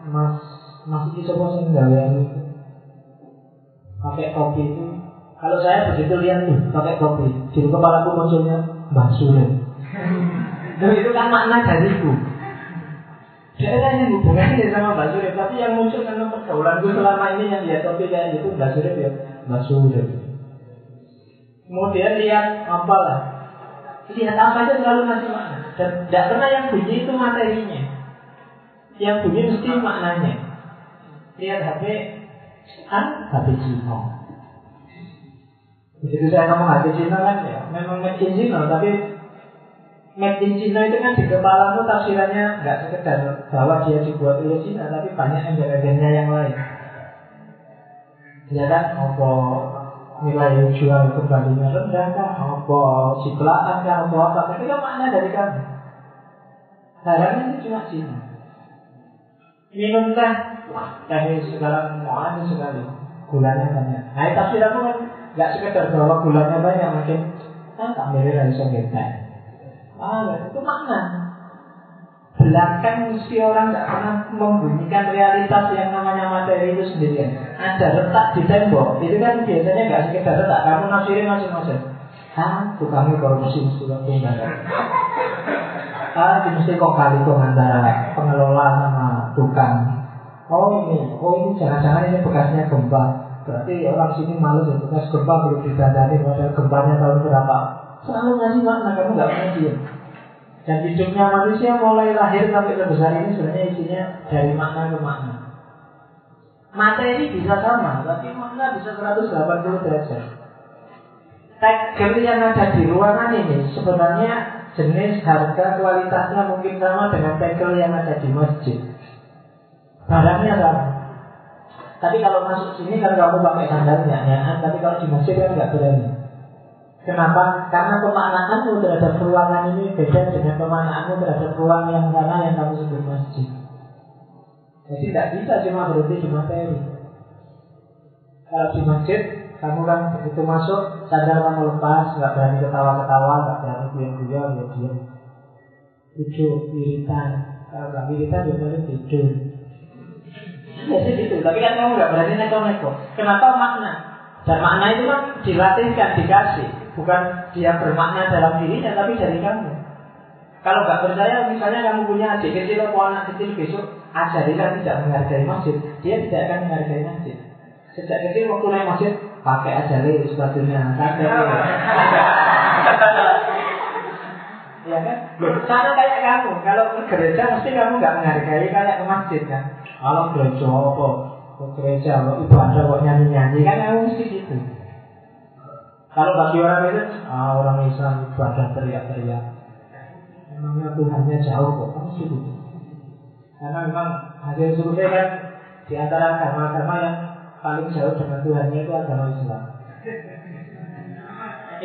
Mas, mas itu semua sing gawe pakai kopi itu. Kalau saya begitu lihat tuh pakai kopi, di kepala aku munculnya Mbak Suren. itu kan makna dariku. Daerah yang hubungannya sama Mbak Surip Tapi yang muncul karena gue selama ini yang lihat topik kayak gitu Mbak Surip ya Mbak Surip. Kemudian lihat apa lah. Lihat apa aja selalu ngasih makna. Dan tidak pernah yang bunyi itu materinya. Yang bunyi mesti maknanya. Lihat HP Kan? HP Cina Begitu saya ngomong HP Cina kan ya Memang made in Cina Tapi made in Cina itu kan di kepala kepalamu tafsirannya nggak sekedar bahwa dia dibuat oleh Cina, tapi banyak embel-embelnya yang lain. Ya kan, apa nilai jual kembalinya rendah kah, apa ciplaan kah, apa apa, tapi kan makna dari kamu. Barangnya itu cuma Cina. Minum teh, teh sekarang mau sekali, gulanya banyak. Nah, tafsiranmu kan nggak sekedar bahwa gulanya banyak, mungkin kan tak mirip dari teh. Ah, itu makna. Belakang mesti orang tidak pernah membunyikan realitas yang namanya materi itu sendirian. Ada retak di tembok, itu kan biasanya nggak sekedar retak. Kamu nafsirin masing-masing. Ah, tukangnya korupsi mesti tunggal. Ah, mesti kok kali kok antara pengelola sama tukang. Oh ini, oh ini jangan-jangan ini bekasnya gempa. Berarti orang sini malu ya bekas gempa belum didandani padahal gempanya tahun berapa Selalu ngasih makna, kamu nggak pernah diam. Dan hidupnya manusia mulai lahir sampai sebesar ini sebenarnya isinya dari makna ke makna. Materi bisa sama, tapi makna bisa 180 derajat. Tegel yang ada di ruangan ini sebenarnya jenis harga kualitasnya mungkin sama dengan tegel yang ada di masjid. Barangnya sama. Tapi kalau masuk sini kan kamu pakai sandalnya, ya. Tapi kalau di masjid kan nggak berani. Kenapa? Karena pemaknaanmu terhadap ruangan ini beda dengan pemaknaanmu terhadap ruang yang sana yang kamu sebut masjid. Jadi tidak bisa cuma berhenti di materi. Kalau di masjid, kamu kan begitu masuk, sadar kamu lepas, nggak berani ketawa-ketawa, nggak berani ya diam. Hidup, iritan. Kalau nggak iritan, ya boleh tidur. Jadi gitu, tapi kan kamu nggak berani neko-neko. Kenapa makna? Dan makna itu kan dilatihkan, dikasih. Bukan dia bermakna dalam dirinya, tapi dari kamu. Kalau nggak percaya, misalnya kamu punya adik kecil atau anak kecil besok, ajarilah tidak menghargai masjid. Dia tidak akan menghargai masjid. Sejak kecil waktu naik masjid, pakai aja le sepatunya. [LAUGHS] ya kan? Sama kayak kamu. Kalau ke gereja mesti kamu nggak menghargai kayak ke masjid kan. Kalau gereja apa? Ke gereja ibu ada kok nyanyi-nyanyi kan kamu mesti gitu. Kalau bagi orang itu, ah, orang Islam ibadah teriak-teriak. Memangnya Tuhannya jauh kok, kamu gitu. Karena memang hasil survei kan di antara agama-agama yang paling jauh dengan Tuhannya itu agama Islam.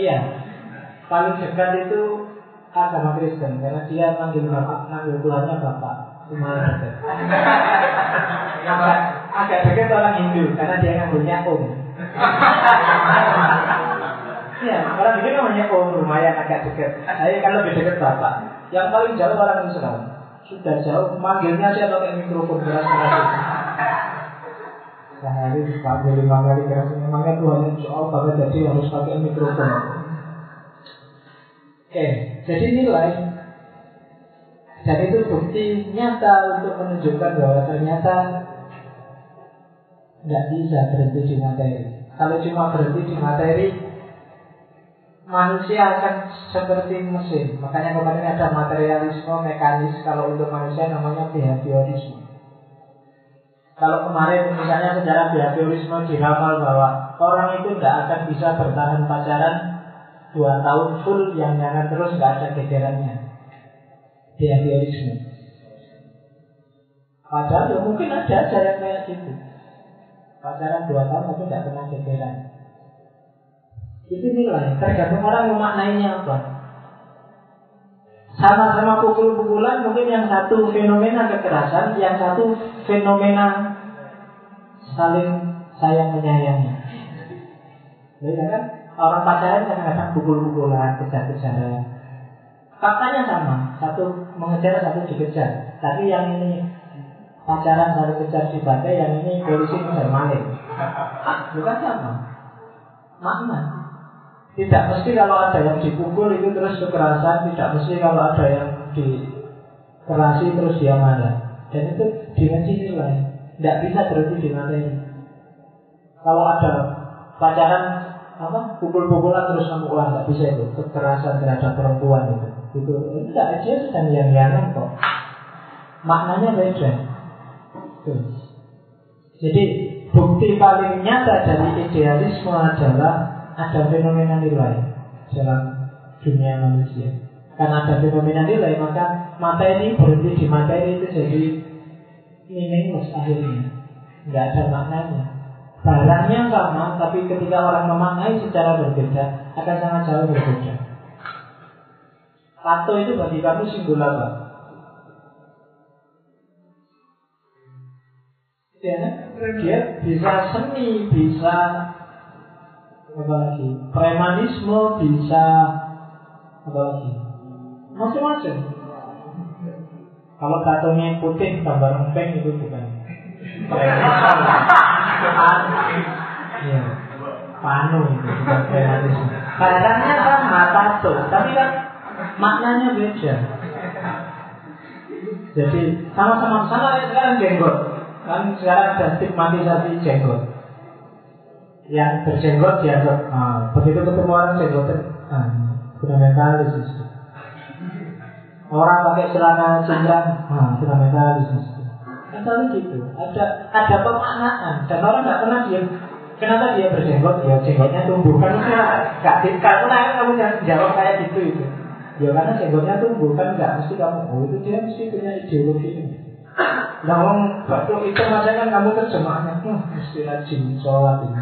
iya, paling dekat itu agama Kristen karena dia panggil bapak, panggil Tuhannya bapak. Dekat. agak, agak dekat orang Hindu karena dia ngambilnya om. [LAUGHS] Iya, orang Hindu namanya om lumayan agak dekat. Saya kan lebih dekat bapak. Yang paling jauh orang Islam. Sudah jauh, manggilnya saya pakai mikrofon keras keras. Sehari dipanggil lima kali keras. Memangnya Tuhan jauh banget jadi harus pakai mikrofon. Oke, jadi nilai dan itu bukti nyata untuk menunjukkan bahwa ternyata nggak bisa berhenti di materi. Kalau cuma berhenti di materi, manusia akan seperti mesin. Makanya kemarin ada materialisme mekanis. Kalau untuk manusia namanya behaviorisme. Kalau kemarin misalnya secara behaviorisme diramal bahwa orang itu tidak akan bisa bertahan pacaran dua tahun full yang jangan terus nggak ada gegerannya. Behaviorisme. Padahal ya mungkin ada aja yang kayak gitu. Pacaran dua tahun tapi tidak pernah gegeran. Itu nilai, tergantung orang memaknainya apa. Sama-sama pukul-pukulan, mungkin yang satu fenomena kekerasan, yang satu fenomena saling sayang menyayangi. Ya kan? Orang pacaran kadang-kadang pukul-pukulan, kejar-kejaran. Faktanya sama, satu mengejar, satu dikejar. Tapi yang ini pacaran saling kejar di yang ini polisi mengejar maling. Bukan sama. Makna. Tidak mesti kalau ada yang dipukul itu terus kekerasan, tidak mesti kalau ada yang dikerasi terus dia marah. Dan itu dimensi nilai. Tidak bisa berhenti di materi. Kalau ada pacaran apa pukul-pukulan terus kamu ulang nggak bisa itu kekerasan terhadap perempuan itu itu tidak aja sedang yang yang kok maknanya beda jadi bukti paling nyata dari idealisme adalah ada fenomena nilai dalam dunia manusia. Karena ada fenomena nilai, maka materi berhenti di materi itu jadi meaningless akhirnya. Nggak ada maknanya. Barangnya sama, tapi ketika orang memaknai secara berbeda, akan sangat jauh berbeda. Tato itu bagi kamu simbol apa? Ya, dia bisa seni, bisa apa lagi? Premanisme bisa apa lagi? Macam-macam kalau tatonya putih gambar empeng itu bukan. Premanisme. Ya panu itu bukan premanisme. Barangnya sama tato tapi kan maknanya beda. Jadi sama-sama sama sekarang jenggot. Kan sekarang ada stigmatisasi jenggot yang berjenggot dianggap ah, begitu ketemu orang jenggot ah, fundamentalis itu. Orang pakai celana cinta ah, fundamentalis. Kan selalu gitu. Ada ada pemaknaan dan orang nggak pernah diam. Kenapa dia berjenggot? Ya jenggotnya tumbuh kan nggak kalau kamu jangan jawab kayak gitu itu. Ya karena jenggotnya tumbuh kan nggak mesti kamu oh itu dia mesti punya ideologi ini. Nah, waktu itu masa kan kamu terjemahnya, hmm, mesti rajin sholat ini.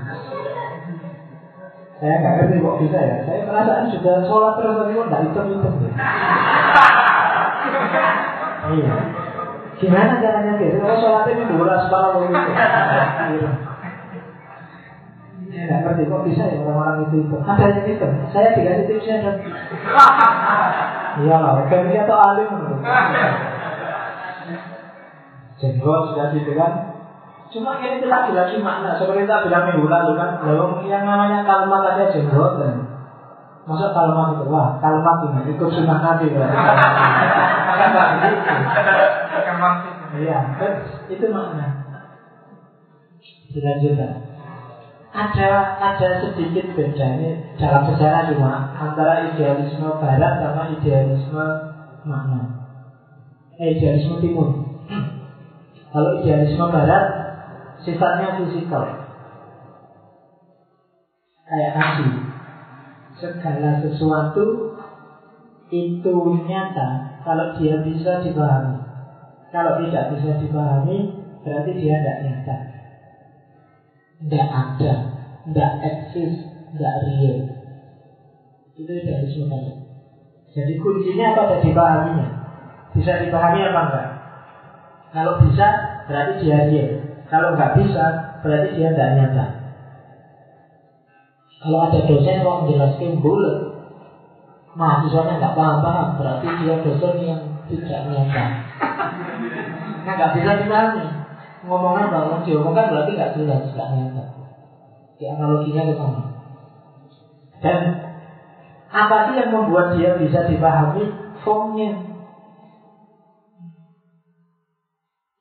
Saya nggak ngerti kok bisa ya. Saya perasaan sudah sholat terus tapi kok nggak hitung hitung ya. [LAUGHS] iya. Gimana caranya gitu? Kalau sholatnya ini dua belas malam begitu. nggak ngerti kok bisa ya orang-orang itu itu. Ada yang itu. Saya dikasih tipsnya dan Iya lah, kan atau alim [LAUGHS] Jenggot sudah gitu kan Cuma ini kita lagi makna. Seperti kita bilang minggu lalu kan Lalu yang namanya kalimat aja jenggot kan. Masa kalimat itu Wah kalimat ini ikut sunnah nabi kan Iya Itu makna. Selanjutnya ada ada sedikit beda ini dalam sejarah cuma antara idealisme barat sama idealisme mana eh, idealisme timur. Kalau idealisme barat sifatnya fisikal kayak tadi segala sesuatu itu nyata kalau dia bisa dipahami kalau tidak bisa dipahami berarti dia tidak nyata tidak ada, tidak eksis, tidak real. Itu idealisme tadi. Jadi kuncinya apa ada dipahaminya? Bisa dipahami apa enggak? Kalau bisa, berarti dia real. Kalau nggak bisa, berarti dia tidak nyata. Kalau ada dosen kok menjelaskan bulat, mahasiswanya nggak paham-paham, berarti dia dosen yang tidak nyata. Nah, nggak bisa dipahami ngomongnya bahwa diomongkan berarti nggak jelas, nggak nyata. Di analoginya ke sana. Dan apa sih yang membuat dia bisa dipahami formnya?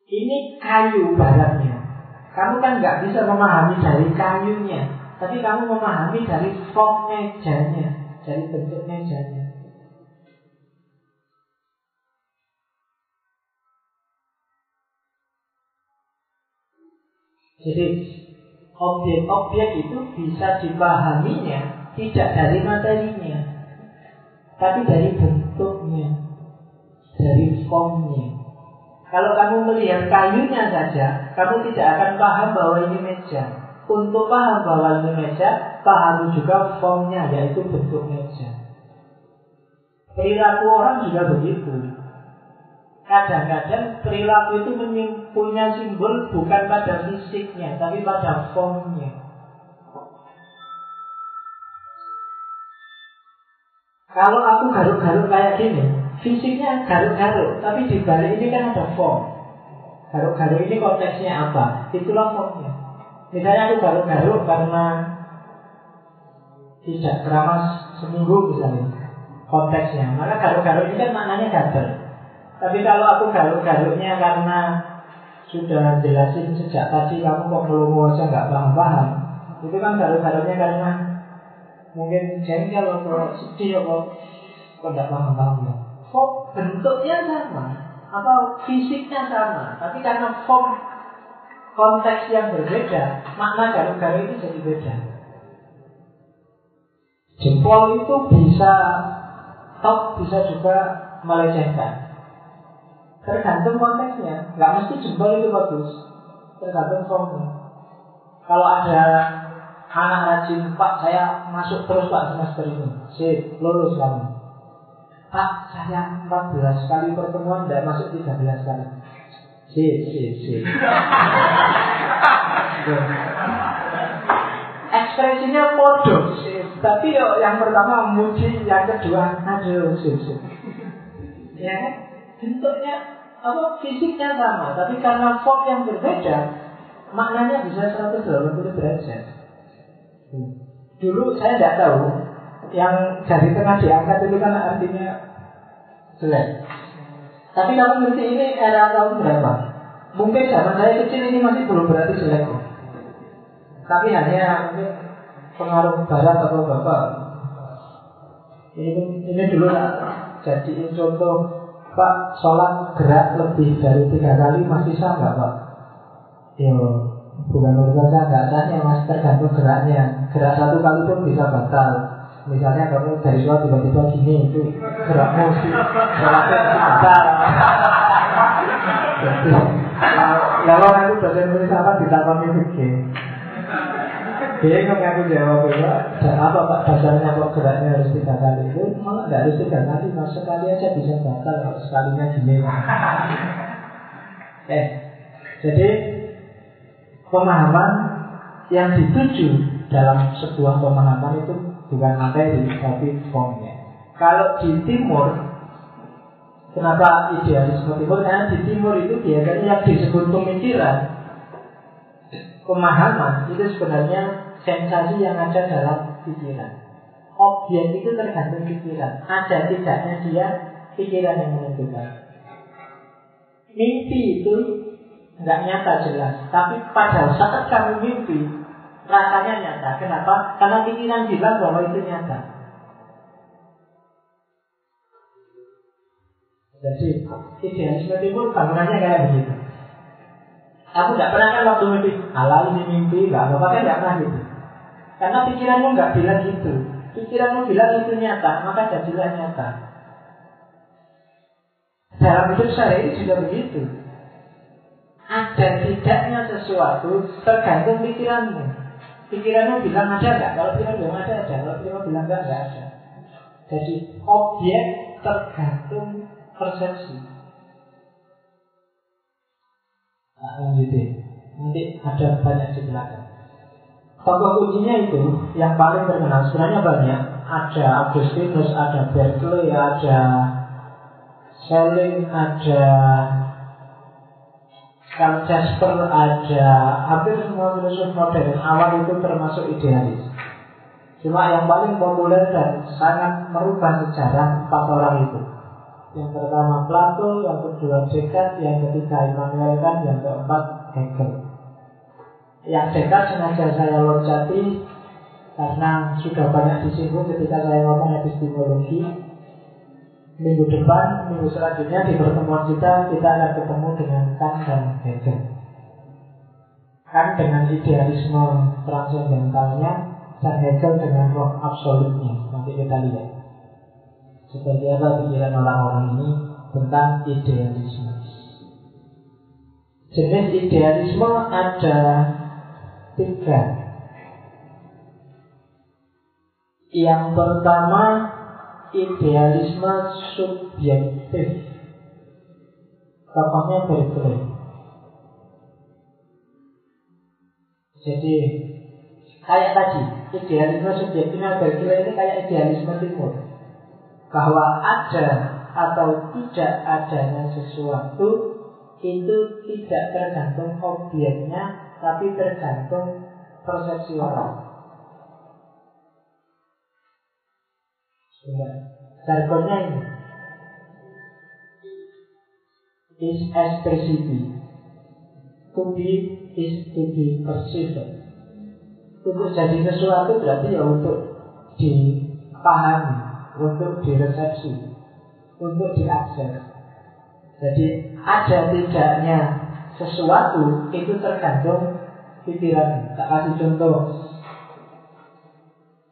Ini kayu baratnya. Kamu kan nggak bisa memahami dari kayunya, tapi kamu memahami dari form mejanya, dari bentuk mejanya. Jadi objek-objek itu bisa dipahaminya tidak dari materinya, tapi dari bentuknya, dari formnya. Kalau kamu melihat kayunya saja, kamu tidak akan paham bahwa ini meja. Untuk paham bahwa ini meja, pahami juga formnya, yaitu bentuk meja. Perilaku orang juga begitu. Kadang-kadang perilaku itu punya simbol bukan pada fisiknya, tapi pada formnya. Kalau aku garuk-garuk kayak gini, fisiknya garuk-garuk, tapi di balik ini kan ada form. Garuk-garuk ini konteksnya apa? Itulah formnya. Misalnya aku garuk-garuk karena tidak keramas seminggu misalnya konteksnya, maka garuk-garuk ini kan maknanya gatel. Tapi kalau aku garuk-garuknya karena sudah jelasin sejak tadi kamu kok melongo aja nggak paham-paham, itu kan garuk-garuknya karena mungkin jengkel atau sedih atau kok nggak paham-paham ya. Bentuknya sama atau fisiknya sama, tapi karena form konteks yang berbeda, makna garuk-garuk itu jadi beda. Jempol itu bisa top, bisa juga melecehkan. Tergantung konteksnya. Nggak mesti jempol itu bagus. Tergantung formnya. Kalau ada anak rajin, Pak saya masuk terus Pak semester ini. Sip, lulus kamu. Pak, saya 14 kali pertemuan tidak masuk 13 kali. Sip, sip, sip. [LAUGHS] Ekspresinya bodoh. Tapi yo, yang pertama muji, yang kedua aduh, sip, sip. Ya? Bentuknya apa fisiknya sama, tapi karena form yang berbeda, maknanya bisa 180 derajat. Hmm. Dulu saya tidak tahu yang dari tengah diangkat itu kan artinya jelek. Tapi kamu ngerti ini era tahun berapa? Mungkin zaman saya kecil ini masih belum berarti jelek. Tapi hanya mungkin pengaruh barat atau bapak. Ini, ini dulu lah jadi contoh Pak, sholat gerak lebih dari tiga kali masih sah nggak Pak? Yo, bukan urusan sah nggak sahnya mas tergantung geraknya. Gerak satu kali pun bisa batal. Misalnya kamu dari sholat tiba-tiba gini itu gerakmu sih sholatnya batal. Jadi, kalau aku dosen tulis apa ditakoni begini. Dia aku jawab ya, dan apa pak dasarnya kok geraknya harus tiga kali itu malah nggak harus tiga kali, mas sekali aja bisa batal kalau sekalinya gini. eh, jadi pemahaman yang dituju dalam sebuah pemahaman itu bukan materi tapi formnya. Kalau di timur, kenapa idealisme timur? Karena di timur itu biasanya yang disebut pemikiran, pemahaman itu sebenarnya sensasi yang ada dalam pikiran. Objek itu tergantung pikiran. Ada tidaknya dia pikiran yang menentukan. Mimpi itu nggak nyata jelas, tapi pada saat kamu mimpi rasanya nyata. Kenapa? Karena pikiran bilang bahwa itu nyata. Jadi idealisme timur bangunannya kayak begitu. Aku nggak pernah kan waktu mimpi, ala ini mimpi, nggak apa-apa kan nggak pernah gitu. Karena pikiranmu nggak bilang gitu. Pikiranmu bilang itu nyata, maka jadilah nyata. Dalam hidup saya ini juga begitu. Ada tidaknya sesuatu tergantung pikiranmu. Pikiranmu bilang ada nggak? Kalau pikiran bilang ada, ada. Kalau pikiran bilang enggak, enggak ada. Jadi objek tergantung persepsi. Nah, lanjutin. Nanti ada banyak di belakang. Tokoh kuncinya itu yang paling terkenal sebenarnya banyak. Ada Agustinus, ada Berkeley, ada Schelling, ada Karl Jasper, ada hampir semua filosof modern awal itu termasuk idealis. Cuma yang paling populer dan sangat merubah sejarah empat orang itu. Yang pertama Plato, yang kedua Descartes, yang ketiga Immanuel Kant, yang keempat Hegel. Yang Descartes sengaja saya loncati karena sudah banyak disinggung ketika saya ngomong epistemologi minggu depan, minggu selanjutnya di pertemuan kita kita akan ketemu dengan Kant dan Hegel. Kant dengan idealisme transendentalnya dan Hegel dengan roh absolutnya. Nanti kita lihat seperti apa pikiran orang-orang ini tentang idealisme. Jenis idealisme ada tiga. Yang pertama idealisme subjektif. Tokohnya Berkeley. Jadi kayak tadi idealisme subjektifnya Berkeley ini kayak idealisme timur bahwa ada atau tidak adanya sesuatu itu tidak tergantung objeknya tapi tergantung persepsi orang. Jargonnya ini is expressivity. To be is to be perceived. Untuk jadi sesuatu berarti ya untuk dipahami, untuk diresepsi, untuk diakses. Jadi ada tidaknya sesuatu itu tergantung pikiran. Tak kasih contoh.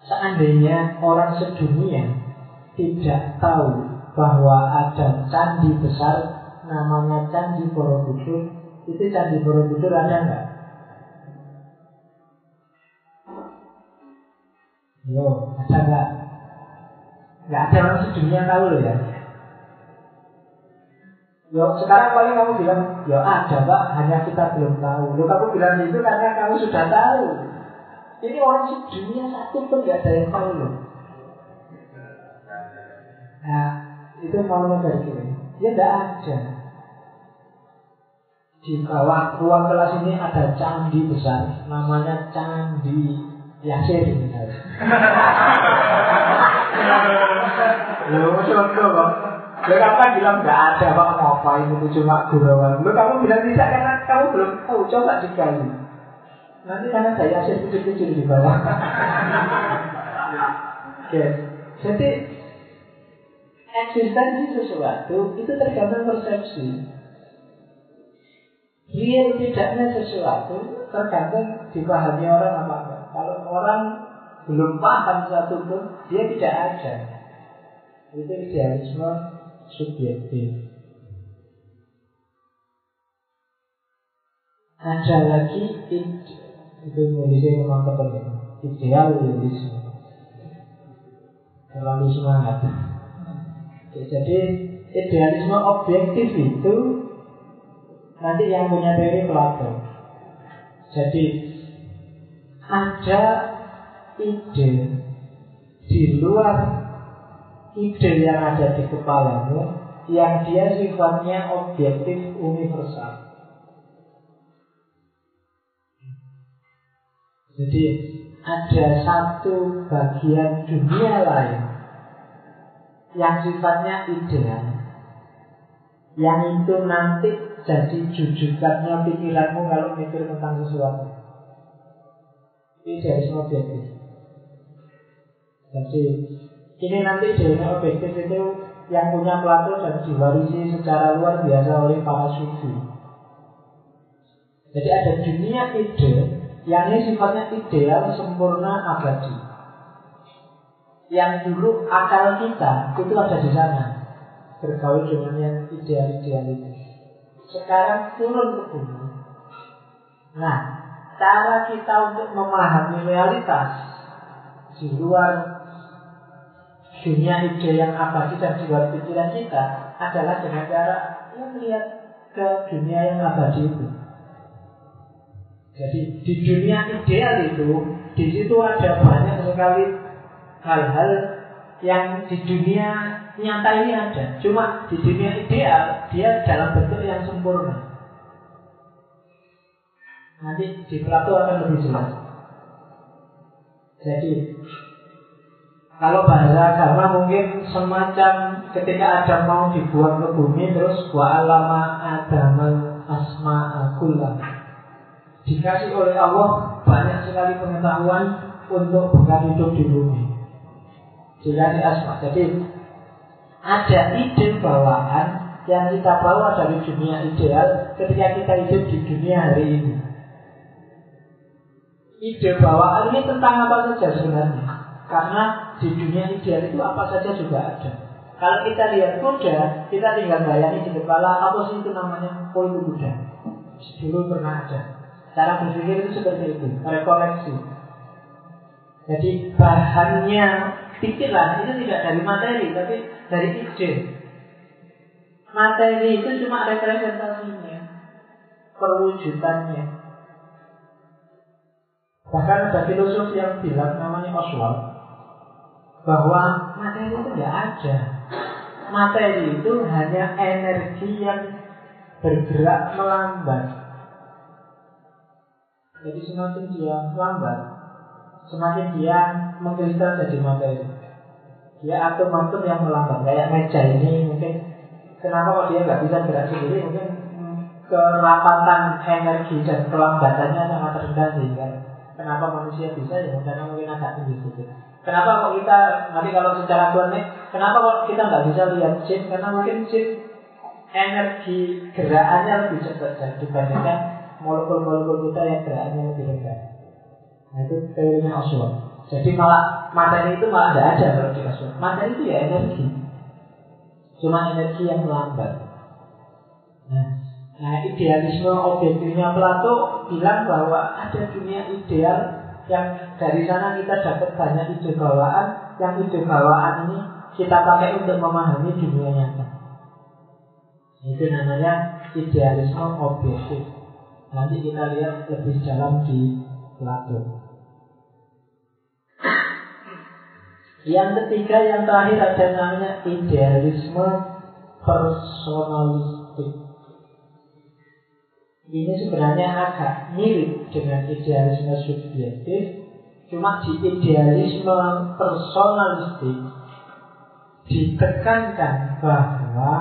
Seandainya orang sedunia tidak tahu bahwa ada candi besar namanya Candi Borobudur, itu Candi Borobudur ada nggak? Yo, ada nggak? Nggak ada orang sedunia tahu loh ya. Yo, sekarang paling kamu bilang, yo ada pak, hanya kita belum tahu. Lo kamu bilang itu karena kamu sudah tahu. Ini orang sedunia satu pun nggak ada yang tahu loh. Nah, itu maunya dari sini. Dia tidak ada. Di bawah ruang kelas ini ada candi besar, namanya Candi Yasir misalnya. [LAUGHS] Loh, contoh kok. Lo kamu kan bilang nggak ada pak ngapain itu cuma gurauan. Lo kamu bilang tidak karena kamu belum tahu. Coba digali. Nanti karena saya kecil-kecil di bawah. Oke, jadi eksistensi sesuatu itu tergantung persepsi. Real tidaknya sesuatu tergantung dipahami orang apa enggak. Kalau orang belum paham satu pun, dia tidak ada. Itu idealisme subjektif. Ada lagi itu nulisnya memang ketemu idealisme terlalu semangat. Jadi idealisme objektif itu nanti yang punya teori Plato jadi ada ide di luar ide yang ada di kepalamu yang dia sifatnya objektif universal. Jadi ada satu bagian dunia lain yang sifatnya ideal yang itu nanti jadi jujukannya pikiranmu kalau mikir tentang sesuatu. Dari objektif. Jadi ini nanti dari objektif itu yang punya Plato dan diwarisi secara luar biasa oleh para sufi. Jadi ada dunia ide yang ini sifatnya ideal, sempurna, abadi. Yang dulu akal kita itu ada di sana bergaul dengan yang ideal-ideal itu. Sekarang turun ke bumi. Nah, cara kita untuk memahami realitas di luar dunia ide yang abadi dan di luar pikiran kita adalah dengan cara melihat ke dunia yang abadi itu. Jadi di dunia ideal itu, di situ ada banyak sekali hal-hal yang di dunia nyata ini ada. Cuma di dunia ideal dia dalam bentuk yang sempurna. Nanti di Plato akan lebih jelas. Jadi kalau bahasa agama mungkin semacam ketika Adam mau dibuang ke bumi terus wa alama Adam asma akulah dikasih oleh Allah banyak sekali pengetahuan untuk bukan hidup di bumi. Dikasih asma. Jadi ada ide bawaan yang kita bawa dari dunia ideal ketika kita hidup di dunia hari ini. Ide bawaan ini tentang apa saja sebenarnya? Karena di dunia ideal itu apa saja juga ada. Kalau kita lihat kuda, kita tinggal bayangin di kepala apa sih itu namanya oh itu kuda. Dulu pernah ada. Cara berpikir itu seperti itu, rekoleksi. Jadi bahannya pikiran itu tidak dari materi, tapi dari ide. Materi itu cuma representasinya, perwujudannya. Bahkan ada filosof yang bilang namanya Oswald bahwa materi itu tidak ada. Materi itu hanya energi yang bergerak melambat. Jadi semakin dia lambat, semakin dia mengkristal jadi materi. Dia atom-atom yang melambat. Kayak meja ini mungkin kenapa kok dia nggak bisa gerak sendiri? Mungkin kerapatan energi dan kelambatannya sangat rendah sehingga kenapa manusia bisa ya karena mungkin agak tinggi sedikit. Kenapa kok kita nanti kalau secara nih, kenapa kok kita nggak bisa lihat chip? Karena mungkin chip energi gerakannya lebih cepat dibandingkan molekul-molekul kita yang gerakannya lebih rendah. Nah itu teorinya Oswald. Jadi malah materi itu malah tidak ada kalau di Oswald. Materi itu ya energi. Cuma energi yang lambat. Nah, nah idealisme objektifnya Plato bilang bahwa ada dunia ideal yang dari sana kita dapat banyak ide bawaan yang ide bawaan ini kita pakai untuk memahami dunia nyata itu namanya idealisme objektif nanti kita lihat lebih dalam di Plato. Yang ketiga yang terakhir ada namanya idealisme personalistik. Ini sebenarnya agak mirip dengan idealisme subjektif, cuma di idealisme personalistik ditekankan bahwa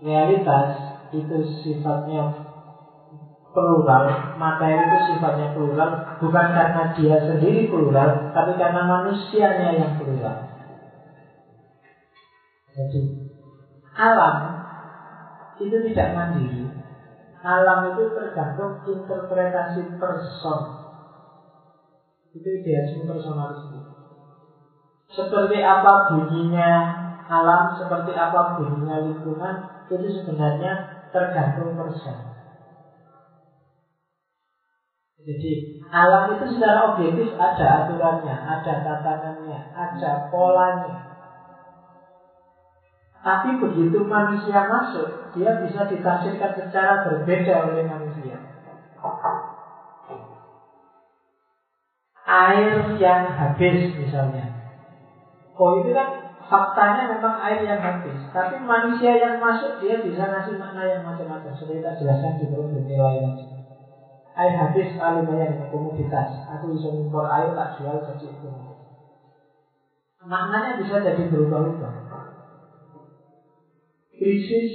realitas itu sifatnya plural, materi itu sifatnya plural, bukan karena dia sendiri plural, tapi karena manusianya yang plural. Jadi alam itu tidak mandiri, alam itu tergantung interpretasi person. Itu idealisme personalisme. Seperti apa bunyinya alam, seperti apa bunyinya lingkungan, itu sebenarnya tergantung person. Jadi alam itu secara objektif ada aturannya, ada tatanannya, ada polanya. Tapi begitu manusia masuk, dia bisa ditafsirkan secara berbeda oleh manusia. air yang habis misalnya. Oh itu kan faktanya memang air yang habis. Tapi manusia yang masuk dia bisa ngasih makna yang macam-macam. Seperti kita jelaskan di perut nilai Air habis banyak dengan komoditas. Aku bisa impor air tak jual jadi itu. Maknanya bisa jadi berubah-ubah. Krisis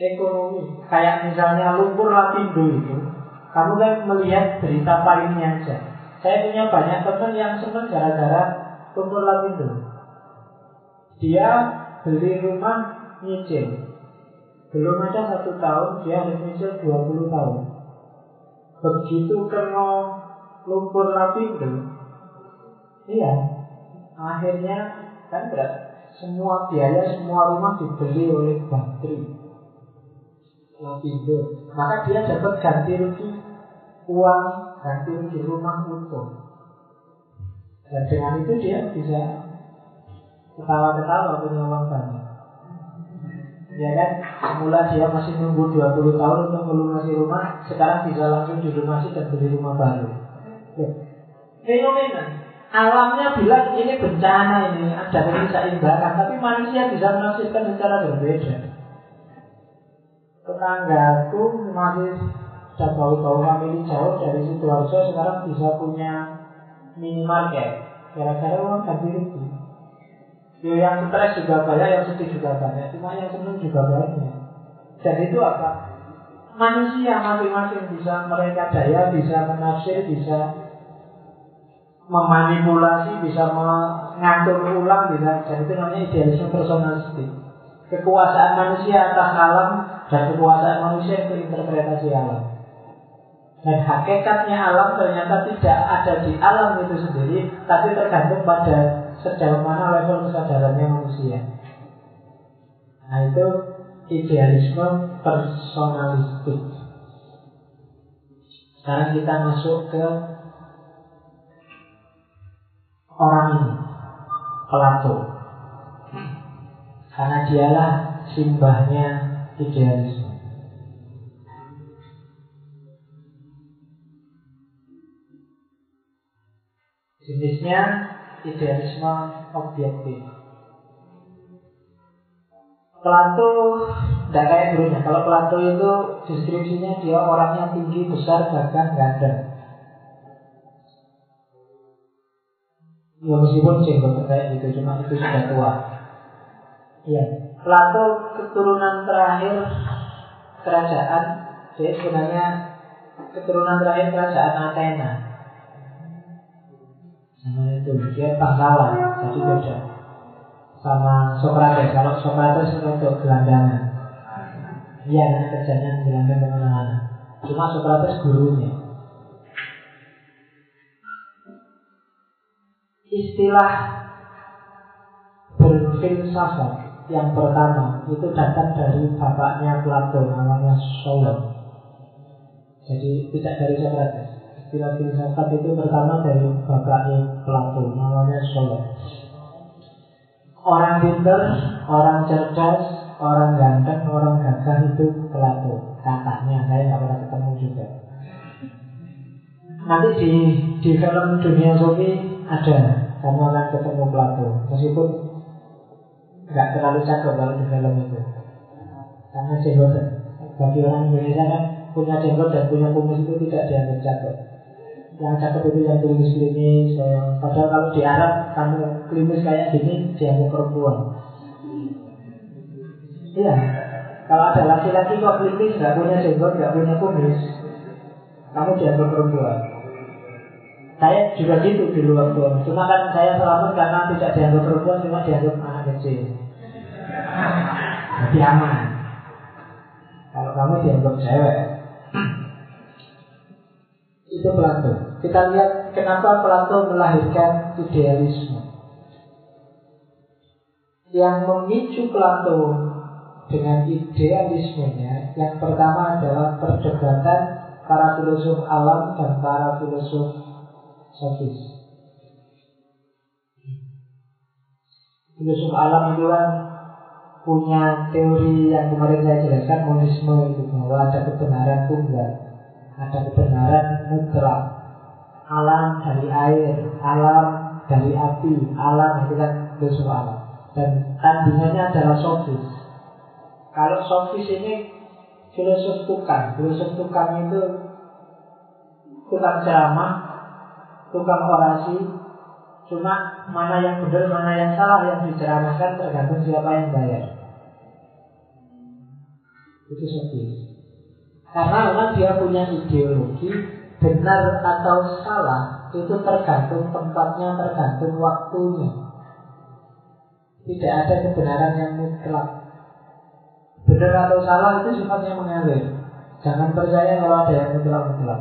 ekonomi, kayak misalnya lumpur lapindo itu, kamu kan melihat berita palingnya aja. Saya punya banyak teman yang senang gara-gara lumpur lapindo. Dia beli rumah nyicil. Belum aja satu tahun, dia harus nyicil 20 tahun. Begitu kena lumpur lapindo, iya, Akhirnya kan berat. Semua biaya, semua rumah dibeli oleh Bantri. Lapindo. Maka dia dapat ganti rugi uang, ganti rugi rumah utuh. Dan dengan itu dia bisa ketawa-ketawa punya uang banyak. Ya kan, semula dia masih nunggu 20 tahun untuk melunasi rumah, sekarang bisa langsung dilunasi dan beli rumah baru. Fenomena Alamnya bilang ini bencana ini, ada ketidakseimbangan, tapi manusia bisa menafsirkan secara berbeda. Tetanggaku masih sudah bau-bau famili jauh dari Sidoarjo sekarang bisa punya minimarket. Gara-gara uang ganti rugi. Yo yang stres juga banyak, yang sedih juga banyak, cuma yang senang juga banyak. Dan itu apa? Manusia masing-masing bisa mereka daya, bisa menafsir, bisa memanipulasi, bisa mengatur ulang, bisa dan itu namanya idealisme personalistik. Kekuasaan manusia atas alam dan kekuasaan manusia itu interpretasi alam. Dan hakikatnya alam ternyata tidak ada di alam itu sendiri, tapi tergantung pada sejauh mana level kesadarannya manusia. Nah itu idealisme personalistik. Sekarang kita masuk ke orang ini Plato karena dialah simbahnya idealisme jenisnya idealisme objektif Plato tidak kayak gurunya kalau Plato itu deskripsinya dia orangnya tinggi besar bahkan ganteng Ya meskipun jenggot kayak gitu, cuma itu sudah tua. Iya. Plato keturunan terakhir kerajaan, jadi sebenarnya keturunan terakhir kerajaan Athena. Sama itu, dia bangsawan, jadi beda. Sama Socrates, kalau Socrates untuk gelandangan. Iya, nanti kerjanya gelandang ke mana-mana. Cuma Socrates gurunya. istilah berfilsafat yang pertama itu datang dari bapaknya Plato namanya Solon. Jadi tidak dari Socrates. Istilah filsafat itu pertama dari bapaknya Plato namanya Solon. Orang pinter, orang cerdas, orang ganteng, orang gagah itu Plato. Katanya saya nggak pernah ketemu juga. Nanti di di film Dunia Sofi ada kamu akan ketemu Plato meskipun nggak terlalu cakep kalau di film itu karena jenggot bagi orang Indonesia kan punya jenggot dan punya kumis itu tidak dianggap cakep yang cakep itu yang klimis-klimis padahal kalau di Arab kamu klimis kayak gini dianggap perempuan iya kalau ada laki-laki kok klimis nggak punya jenggot nggak punya kumis kamu dianggap perempuan saya juga gitu di luar tuan. Cuma kan saya selamat karena tidak dianggap perempuan, cuma dianggap anak kecil. Jadi aman. Kalau kamu dianggap cewek, itu Plato. Kita lihat kenapa Plato melahirkan idealisme. Yang memicu Plato dengan idealismenya, yang pertama adalah perdebatan para filosof alam dan para filosof sofis. Filosof alam itu kan punya teori yang kemarin saya jelaskan monisme itu bahwa ada kebenaran tunggal, ada kebenaran mutlak, Alam dari air, alam dari api, alam itu kan filsuf alam. Dan tandingannya adalah sofis. Kalau sofis ini filosof tukang, filosof tukang itu tukang ceramah, tukang orasi, cuma mana yang benar, mana yang salah yang diceramahkan tergantung siapa yang bayar. Itu sofis. Karena memang dia punya ideologi benar atau salah itu tergantung tempatnya, tergantung waktunya. Tidak ada kebenaran yang mutlak. Benar atau salah itu sifatnya mengalir. Jangan percaya kalau ada yang mutlak-mutlak.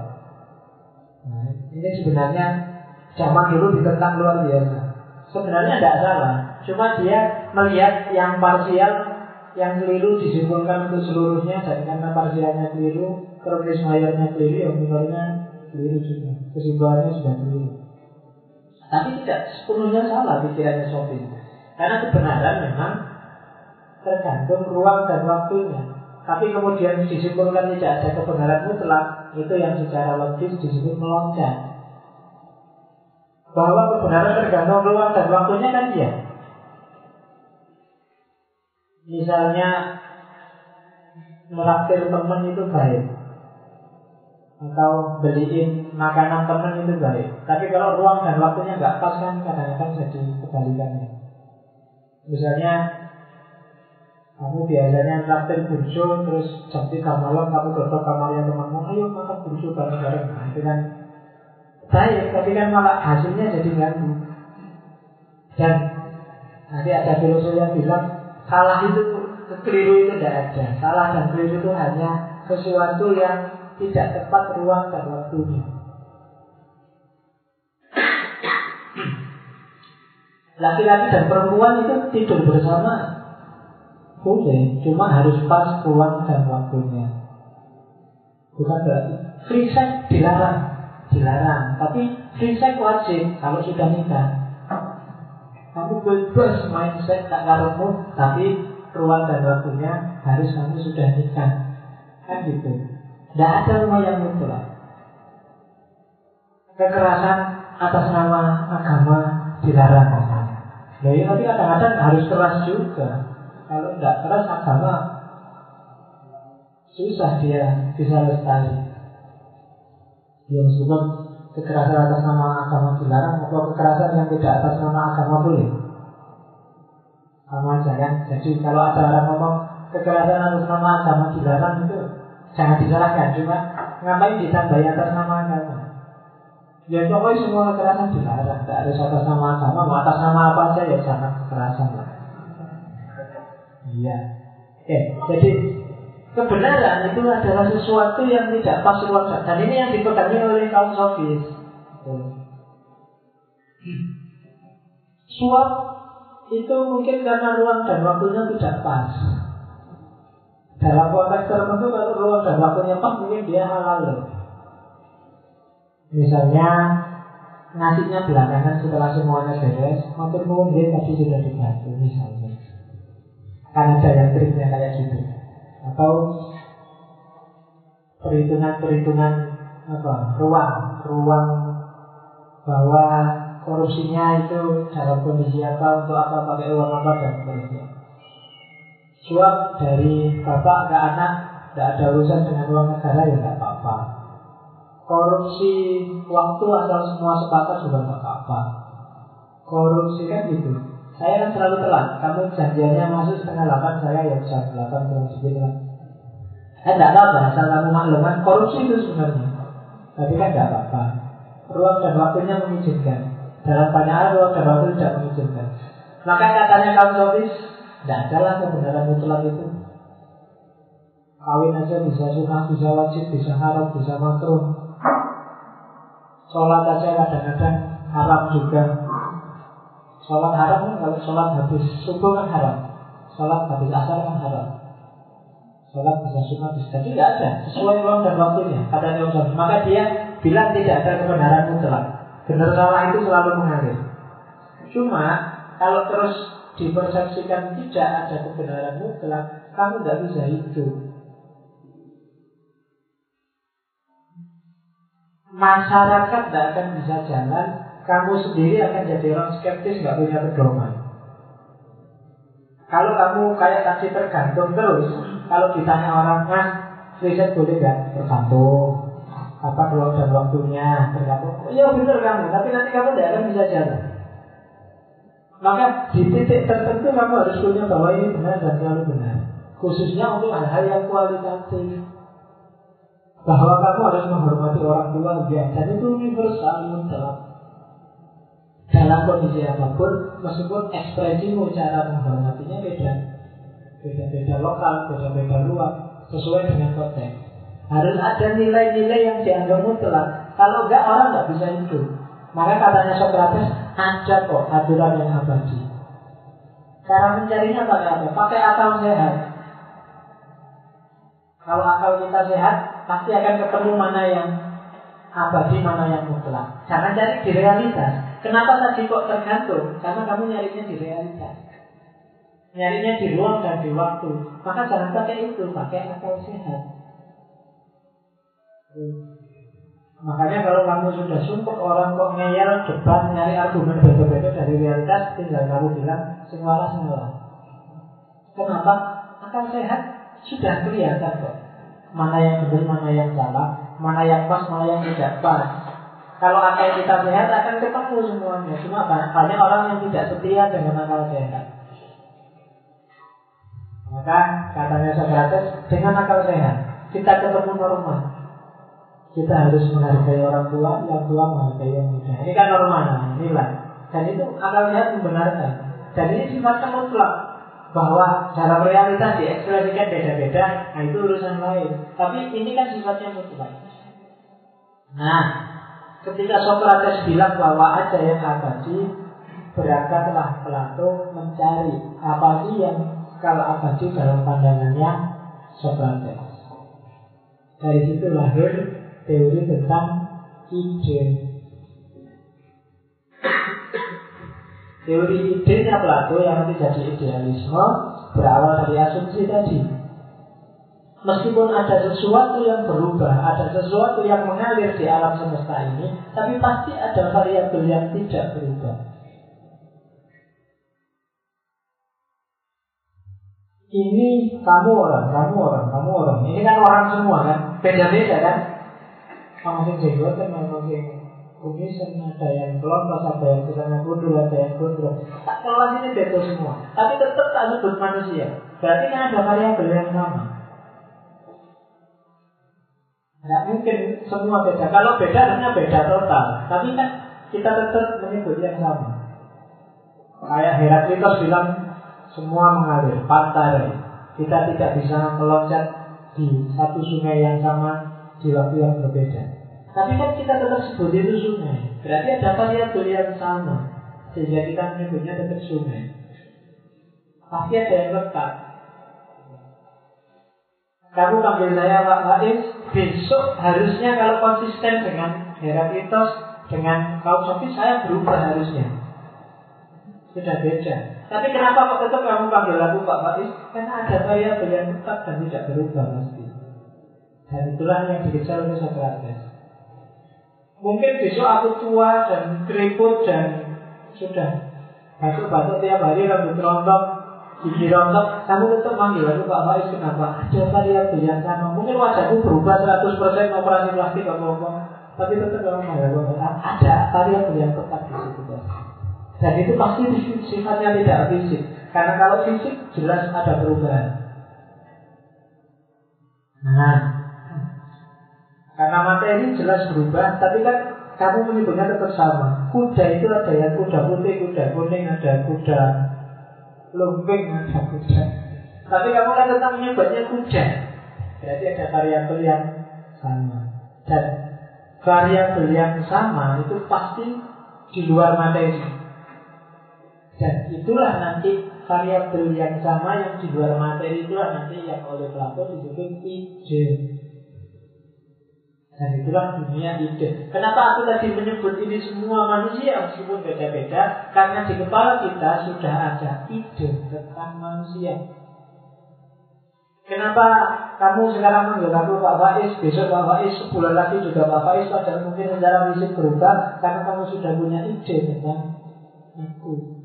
Nah, ini sebenarnya zaman dulu ditentang luar biasa. Sebenarnya tidak salah, cuma dia melihat yang parsial yang keliru disimpulkan untuk seluruhnya dan karena parsialnya keliru, kronis mayornya keliru, yang minornya keliru juga. Kesimpulannya sudah keliru. Tapi tidak sepenuhnya salah pikirannya Sofi. Karena kebenaran memang tergantung ruang dan waktunya. Tapi kemudian disimpulkan tidak ada kebenaran mutlak, itu yang secara logis disebut meloncat. Bahwa kebenaran tergantung ruang dan waktunya kan iya. Misalnya meraktir teman itu baik atau beliin makanan teman itu baik. Tapi kalau ruang dan waktunya nggak pas kan kadang-kadang jadi kebalikannya. Misalnya kamu biasanya traktir burjo terus jam 3 malam kamu ke kamarnya temanmu, ayo makan burjo bareng-bareng. Nah, itu kan baik, tapi kan malah hasilnya jadi ganggu. Dan nanti ada filosof yang bilang Salah itu keliru itu tidak ada. Salah dan keliru itu hanya sesuatu yang tidak tepat ruang dan waktunya. Laki-laki dan perempuan itu tidur bersama boleh, cuma harus pas ruang dan waktunya. Bukan berarti free sex dilarang, dilarang. Tapi free sex wajib kalau sudah nikah. Kamu bebas main seks tak karepmu, tapi ruang dan waktunya harus kamu sudah nikah. Kan gitu. Tidak ada rumah yang mutlak. Kekerasan atas nama agama dilarang. Nah, ya, tapi kadang-kadang harus keras juga. Kalau tidak keras agama susah dia bisa lestari. Yang disebut kekerasan atas nama agama dilarang atau kekerasan yang tidak atas nama agama boleh? Sama aja kan? Jadi kalau ada orang ngomong kekerasan atas nama agama dilarang itu jangan disalahkan. Cuma ngapain ditambahi atas nama agama? Ya pokoknya semua kekerasan dilarang. Tidak ada atas nama agama. Mau atas nama apa aja ya jangan kekerasan lah. Iya. Oke, jadi kebenaran itu adalah sesuatu yang tidak pas ruang dan ini yang dipegangi oleh kaum sofis. Suap itu mungkin karena ruang dan waktunya tidak pas. Dalam konteks tertentu kalau ruang dan waktunya pas mungkin dia halal. Misalnya ngasihnya belakangan setelah semuanya beres, motor mungkin tadi sudah dibantu misalnya. Karena ada yang triknya kayak gitu atau perhitungan-perhitungan apa ruang ruang bahwa korupsinya itu dalam kondisi apa untuk apa pakai uang apa dan seterusnya suap dari bapak ke anak tidak ada urusan dengan uang negara ya tidak apa-apa. Korupsi waktu asal semua sepakat juga tidak apa-apa. Korupsi kan gitu saya selalu telat. Kamu janjiannya masuk setengah delapan, saya ya jam delapan kurang sedikit lah. Eh, tidak apa-apa, asal kamu makluman korupsi itu sebenarnya. Tapi kan tidak apa-apa. Ruang dan waktunya mengizinkan. Dalam banyak hal ruang dan waktu tidak mengizinkan. Maka katanya kaum sofis, tidak ada lah kebenaran mutlak itu. Kawin aja bisa sunnah, bisa wajib, bisa haram, bisa makruh. Sholat aja kadang-kadang haram juga. Sholat haram kan kalau sholat habis subuh kan haram. Sholat habis asar kan haram. Sholat bisa sunnah bisa. Jadi tidak ada sesuai ruang dan waktunya. Kata Imam Maka dia bilang tidak ada kebenaran mutlak. Benar salah itu selalu mengalir. Cuma kalau terus dipersepsikan tidak ada kebenaran mutlak, kamu tidak bisa hidup. masyarakat tidak akan bisa jalan, kamu sendiri akan jadi orang skeptis, nggak punya pedoman. Kalau kamu kayak tadi tergantung terus, kalau ditanya orang, mas, riset boleh nggak? Tergantung. Apa ruang dan waktunya? Tergantung. Oh, iya benar kamu, tapi nanti kamu tidak akan bisa jalan. Maka di titik tertentu kamu harus punya bahwa ini benar dan selalu benar. Khususnya untuk hal-hal yang kualitatif. Bahwa kamu harus menghormati orang tua ya, dan itu universal mutlak. Dalam kondisi apa pun, meskipun ekspresimu cara menghormatinya beda. Beda-beda lokal, beda-beda luar, sesuai dengan konteks. Harus ada nilai-nilai yang dianggap mutlak. Kalau enggak orang nggak bisa hidup. Maka katanya Socrates ada kok aturan yang abadi. Cara mencarinya pakai apa? Pakai akal sehat. Kalau akal kita sehat, pasti akan ketemu mana yang abadi, mana yang mutlak. Jangan cari di realitas. Kenapa tadi kok tergantung? Karena kamu nyarinya di realitas. Nyarinya di ruang dan di waktu. Maka jangan pakai itu, pakai akal sehat. Makanya kalau kamu sudah sumpah orang kok ngeyel debat nyari argumen beda-beda dari realitas tinggal kamu bilang semua semua. Kenapa? Akan sehat sudah kelihatan kok. Mana yang benar, mana yang salah, mana yang pas, mana yang tidak pas. Kalau akal kita sehat akan ketemu semuanya. Cuma banyak orang yang tidak setia dengan akal sehat. Maka katanya Socrates dengan akal sehat kita ketemu normal kita harus menghargai orang tua, yang tua menghargai yang muda. Ini kan normal, nilai. Dan itu akal sehat membenarkan. Dan ini sifatnya mutlak bahwa dalam realitas diekspresikan beda-beda, nah itu urusan lain. Tapi ini kan sifatnya mutlak. Nah, ketika Socrates bilang bahwa ada yang abadi, berangkatlah Plato mencari apa sih yang kalau abadi dalam pandangannya Socrates. Dari situ lahir teori tentang ide. Teori idenya Plato yang nanti jadi idealisme berawal dari asumsi tadi. Meskipun ada sesuatu yang berubah, ada sesuatu yang mengalir di alam semesta ini, tapi pasti ada variabel yang tidak berubah. Ini kamu orang, kamu orang, kamu orang. Ini kan orang semua kan, beda-beda kan. Sama sing jenggotan, sama sing kumisan, ada yang kelontos, ada yang sedang gundul, ada yang gundul. Tak kelas ini beda semua. Tapi tetap tak sebut manusia. Berarti kan ada variabel yang sama. Tidak mungkin semua beda. Kalau beda harusnya beda total. Tapi kan kita tetap menyebut yang sama. Kayak Heraklitus bilang semua mengalir, pantai. Kita tidak bisa meloncat di satu sungai yang sama di waktu yang berbeda. Tapi kan kita tetap sebut itu sungai. Berarti ada variabel yang sama. Sehingga kita menyebutnya tetap sungai. Pasti ada yang lekat. Kamu panggil saya Pak Faiz, besok harusnya kalau konsisten dengan Heraklitos, dengan kaum Sofi, saya berubah harusnya. Sudah beda. Tapi kenapa kok tetap kamu panggil aku Pak Faiz? Karena ada variabel yang tetap dan tidak berubah pasti. Dan itulah yang dikejar oleh Socrates. Mungkin besok aku tua dan keriput dan sudah batuk-batuk tiap hari rambut rontok, gigi rontok, kamu tetap manggil aku Pak Faiz kenapa? Ada variabel yang sama. Mungkin wajahku berubah 100% operasi plastik apa apa, tapi tetap kamu manggil aku ada variabel yang tetap di situ. Dan itu pasti sifatnya tidak fisik. Karena kalau fisik jelas ada perubahan. Nah, karena materi jelas berubah, tapi kan kamu menyebutnya tetap sama. Kuda itu ada yang kuda putih, kuda kuning, ada kuda lumping, ada kuda. Tapi kamu kan tetap menyebutnya kuda. Berarti ada variabel yang sama. Dan variabel yang sama itu pasti di luar materi. Dan itulah nanti variabel yang sama yang di luar materi itulah nanti yang oleh Plato disebut ide. Dan itulah dunia ide. Kenapa aku tadi menyebut ini semua manusia meskipun beda-beda? Karena di kepala kita sudah ada ide tentang manusia. Kenapa kamu sekarang manggil aku Pak Faiz, besok Pak Faiz, sebulan lagi juga Pak Faiz, padahal mungkin secara fisik berubah karena kamu sudah punya ide tentang aku.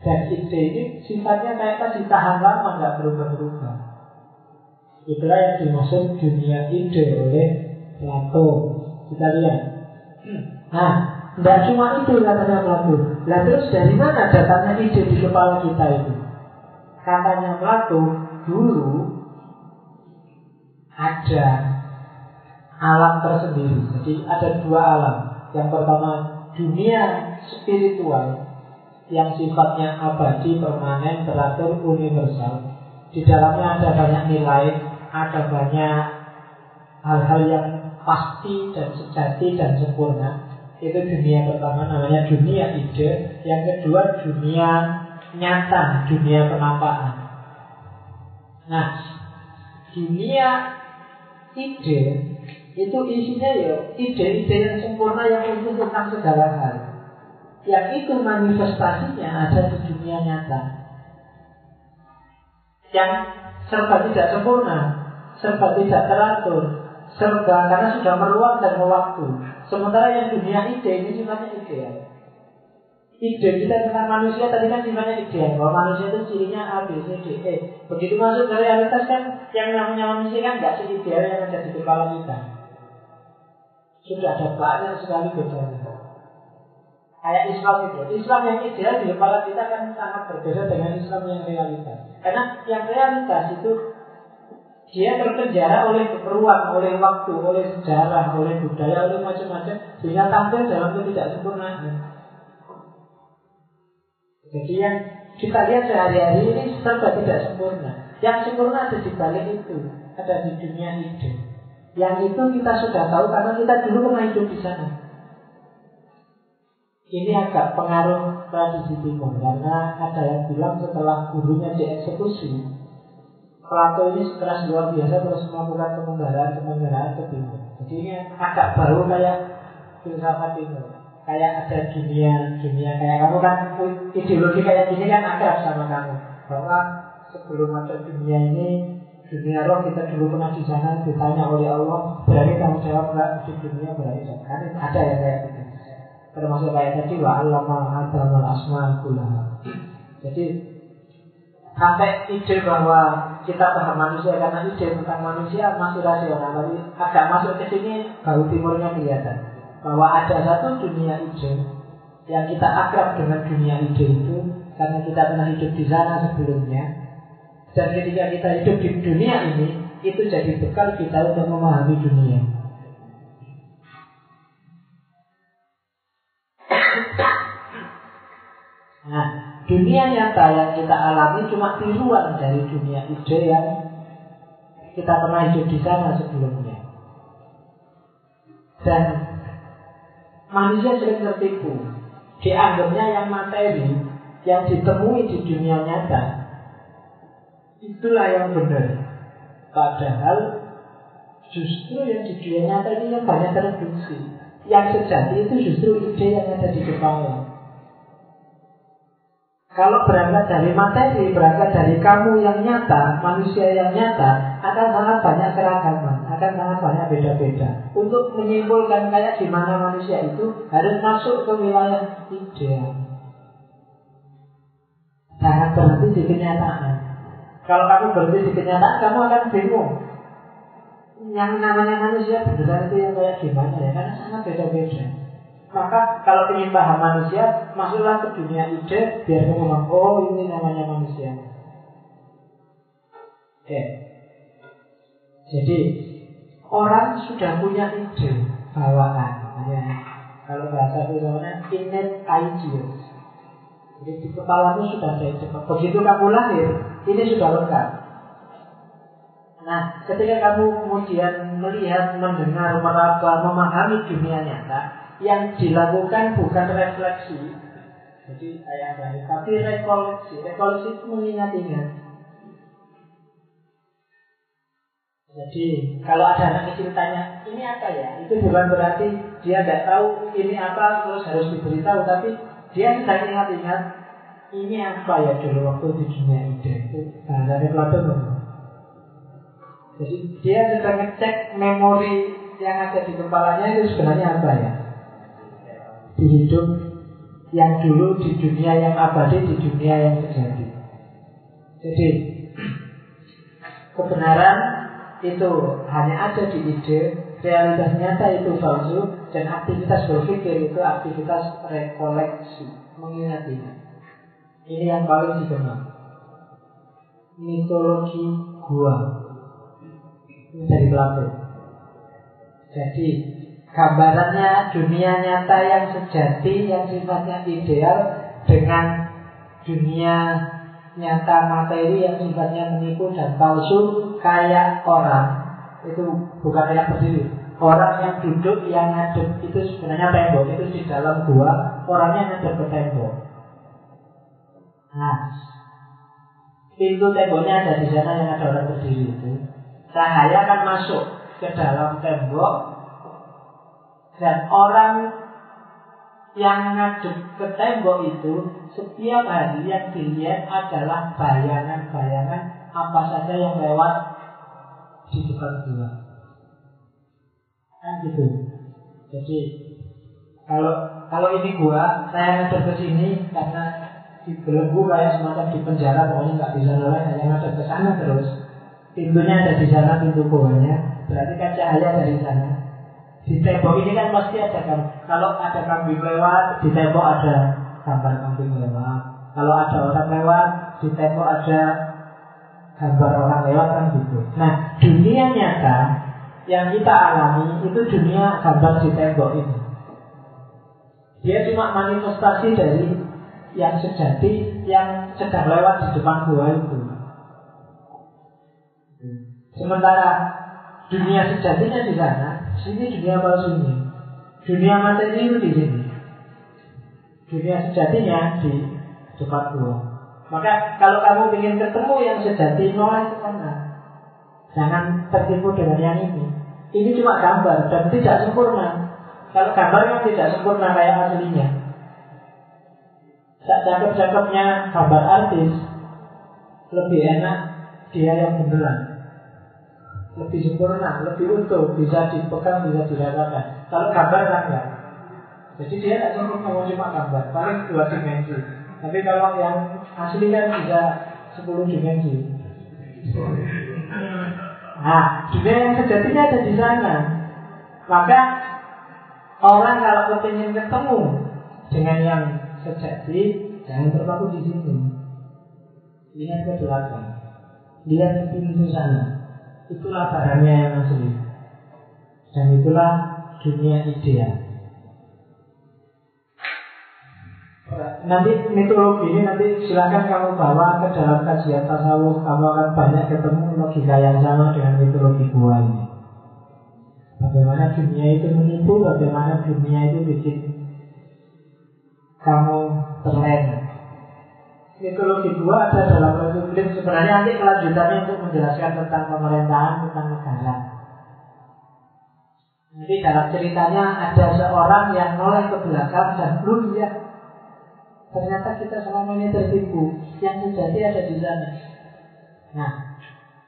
Dan ide ini sifatnya kayak tadi tahan lama, nggak berubah-berubah. Itulah yang dimaksud dunia ide oleh Plato. Kita lihat. Nah, tidak cuma itu katanya Plato. Nah terus dari mana datangnya ide di kepala kita itu? Katanya Plato, dulu ada alam tersendiri. Jadi ada dua alam. Yang pertama dunia spiritual yang sifatnya abadi, permanen, teratur, universal. Di dalamnya ada banyak nilai, ada banyak hal-hal yang pasti dan sejati dan sempurna. Itu dunia pertama namanya dunia ide. Yang kedua dunia nyata, dunia penampakan. Nah, dunia ide itu isinya ya ide-ide yang sempurna yang untuk tentang segala hal. Yang itu manifestasinya ada di dunia nyata. Yang serba tidak sempurna, serba tidak teratur, serba karena sudah meruang dan mewaktu. Sementara yang dunia ide ini sifatnya ideal ide kita tentang manusia tadi kan sifatnya ideal bahwa manusia itu cirinya A, B, C, D, E. Begitu masuk ke realitas kan yang namanya manusia kan nggak seideal yang ada di kepala kita. Sudah ada banyak sekali bedanya. Kayak Islam itu. Islam yang ideal di kepala kita kan sangat berbeda dengan Islam yang realitas. Karena yang realitas itu dia terpenjara oleh ruang, oleh waktu, oleh sejarah, oleh budaya, oleh macam-macam sehingga tampil dalam ketidaksempurnaan. Jadi yang kita lihat sehari-hari ini serba tidak sempurna. Yang sempurna ada di balik itu, ada di dunia ide. Yang itu kita sudah tahu karena kita dulu pernah hidup di sana. Ini agak pengaruh tradisi timur karena ada yang bilang setelah gurunya dieksekusi, Plato ini stres luar biasa terus melakukan pengembara-pengembara ke timur. Jadi ini agak baru kayak filsafat timur kayak ada dunia dunia kayak kamu kan ideologi kayak gini kan akrab sama kamu. Bahwa sebelum ada dunia ini dunia roh kita dulu pernah di sana ditanya oleh Allah berani kamu jawab nggak di dunia berani kan ada ya kayak gitu. Termasuk kayak tadi wa allama adamal asma jadi sampai ide bahwa kita paham manusia karena ide tentang manusia masih rasional. Tapi agak masuk ke sini baru timurnya kelihatan. Bahwa ada satu dunia ide yang kita akrab dengan dunia ide itu karena kita pernah hidup di sana sebelumnya. Dan ketika kita hidup di dunia ini itu jadi bekal kita untuk memahami dunia. Nah, dunia nyata yang kita alami cuma tiruan dari dunia ide yang kita pernah hidup di sana sebelumnya. Dan manusia sering tertipu. Dianggapnya yang materi, yang ditemui di dunia nyata, itulah yang benar. Padahal justru yang di dunia nyata ini yang banyak tereduksi. Yang sejati itu justru ide yang ada di kepala. Kalau berangkat dari materi, berangkat dari kamu yang nyata, manusia yang nyata, akan sangat banyak keragaman, akan sangat banyak beda-beda. Untuk menyimpulkan kayak gimana manusia itu harus masuk ke wilayah ideal. Jangan berhenti di kenyataan. Kalau kamu berhenti di kenyataan, kamu akan bingung. Yang namanya manusia beneran itu yang kayak gimana ya? Karena sangat beda-beda. Maka kalau ingin paham manusia, masuklah ke dunia ide biar kamu ngomong, oh ini namanya manusia. Oke. Jadi orang sudah punya ide bawaan. Ya. Kalau bahasa filsafatnya innate ideas. Jadi di kepalamu sudah ada ide. Begitu kamu lahir, ini sudah lengkap. Nah, ketika kamu kemudian melihat, mendengar, meraba, memahami dunia nyata, yang dilakukan bukan refleksi. Jadi kayak apa tapi rekoleksi. Rekoleksi itu mengingat-ingat jadi kalau ada anak kecil tanya ini apa ya? Itu bukan berarti dia tidak tahu ini apa terus harus diberitahu tapi dia sedang ingat-ingat ini apa ya dulu waktu di dunia ide? Itu bahasanya Plato Jadi dia sedang ngecek memori yang ada di kepalanya itu sebenarnya apa ya? Di hidup yang dulu di dunia yang abadi, di dunia yang sejati. Jadi kebenaran itu hanya ada di ide, realitas nyata itu palsu, dan aktivitas berpikir itu aktivitas rekoleksi, mengingatinya. Ini yang paling dikenal. Mitologi gua. Ini dari Plato. Jadi gambarannya dunia nyata yang sejati, yang sifatnya ideal dengan dunia nyata materi yang sifatnya menipu dan palsu kayak orang. Itu bukan yang berdiri. Orang yang duduk yang ngadep itu sebenarnya tembok. Itu di dalam gua orangnya ngadep ke tembok. Nah, pintu temboknya ada di sana yang ada orang berdiri itu. Cahaya akan masuk ke dalam tembok dan orang yang ngadep ke tembok itu setiap hari yang dilihat adalah bayangan-bayangan apa saja yang lewat di depan dia. Kan gitu. Jadi kalau kalau ini gua, saya ngadep ke sini karena dibelenggu kayak semacam di penjara pokoknya nggak bisa nolak hanya ada ke sana terus pintunya ada di sana pintu bawahnya berarti kan cahaya dari sana di tembok ini kan pasti ada kan. Kalau ada kambing lewat di tembok ada gambar kambing lewat. Kalau ada orang lewat di tembok ada gambar orang lewat kan gitu. Nah dunia nyata yang kita alami itu dunia gambar di tembok ini. Dia cuma manifestasi dari yang sejati yang sedang lewat di depan gua itu. Sementara dunia sejatinya di sana, sini dunia palsunya. Dunia materi itu di sini. Dunia sejatinya di depan gua. Maka kalau kamu ingin ketemu yang sejati, nolak ke sana. Jangan tertipu dengan yang ini. Ini cuma gambar dan tidak sempurna. Kalau gambar yang tidak sempurna kayak aslinya, tak cakep-cakepnya gambar artis lebih enak dia yang beneran lebih sempurna, lebih utuh, bisa dipegang, bisa dirasakan. Kalau gambar kan enggak. Jadi dia tidak cukup ngomong cuma gambar, paling dua dimensi. Tapi kalau yang asli kan bisa sepuluh dimensi. Nah, dunia yang sejatinya ada di sana. Maka orang kalau ingin ketemu dengan yang sejati jangan terpaku di sini. Lihat ke belakang, lihat ke pintu sana. Itulah barangnya yang asli, dan itulah dunia ideal. Nanti mitologi ini nanti silakan kamu bawa ke dalam kajian tasawuf Kamu akan banyak ketemu logika yang sama dengan mitologi gua ini Bagaimana dunia itu menipu, bagaimana dunia itu bikin kamu terlena. Mitologi dua ada dalam Republik sebenarnya nanti kelanjutannya untuk menjelaskan tentang pemerintahan, tentang negara. Nanti dalam ceritanya ada seorang yang noleh ke belakang dan belum ya ternyata kita selama ini tertipu. Yang sejati ada di sana. Nah,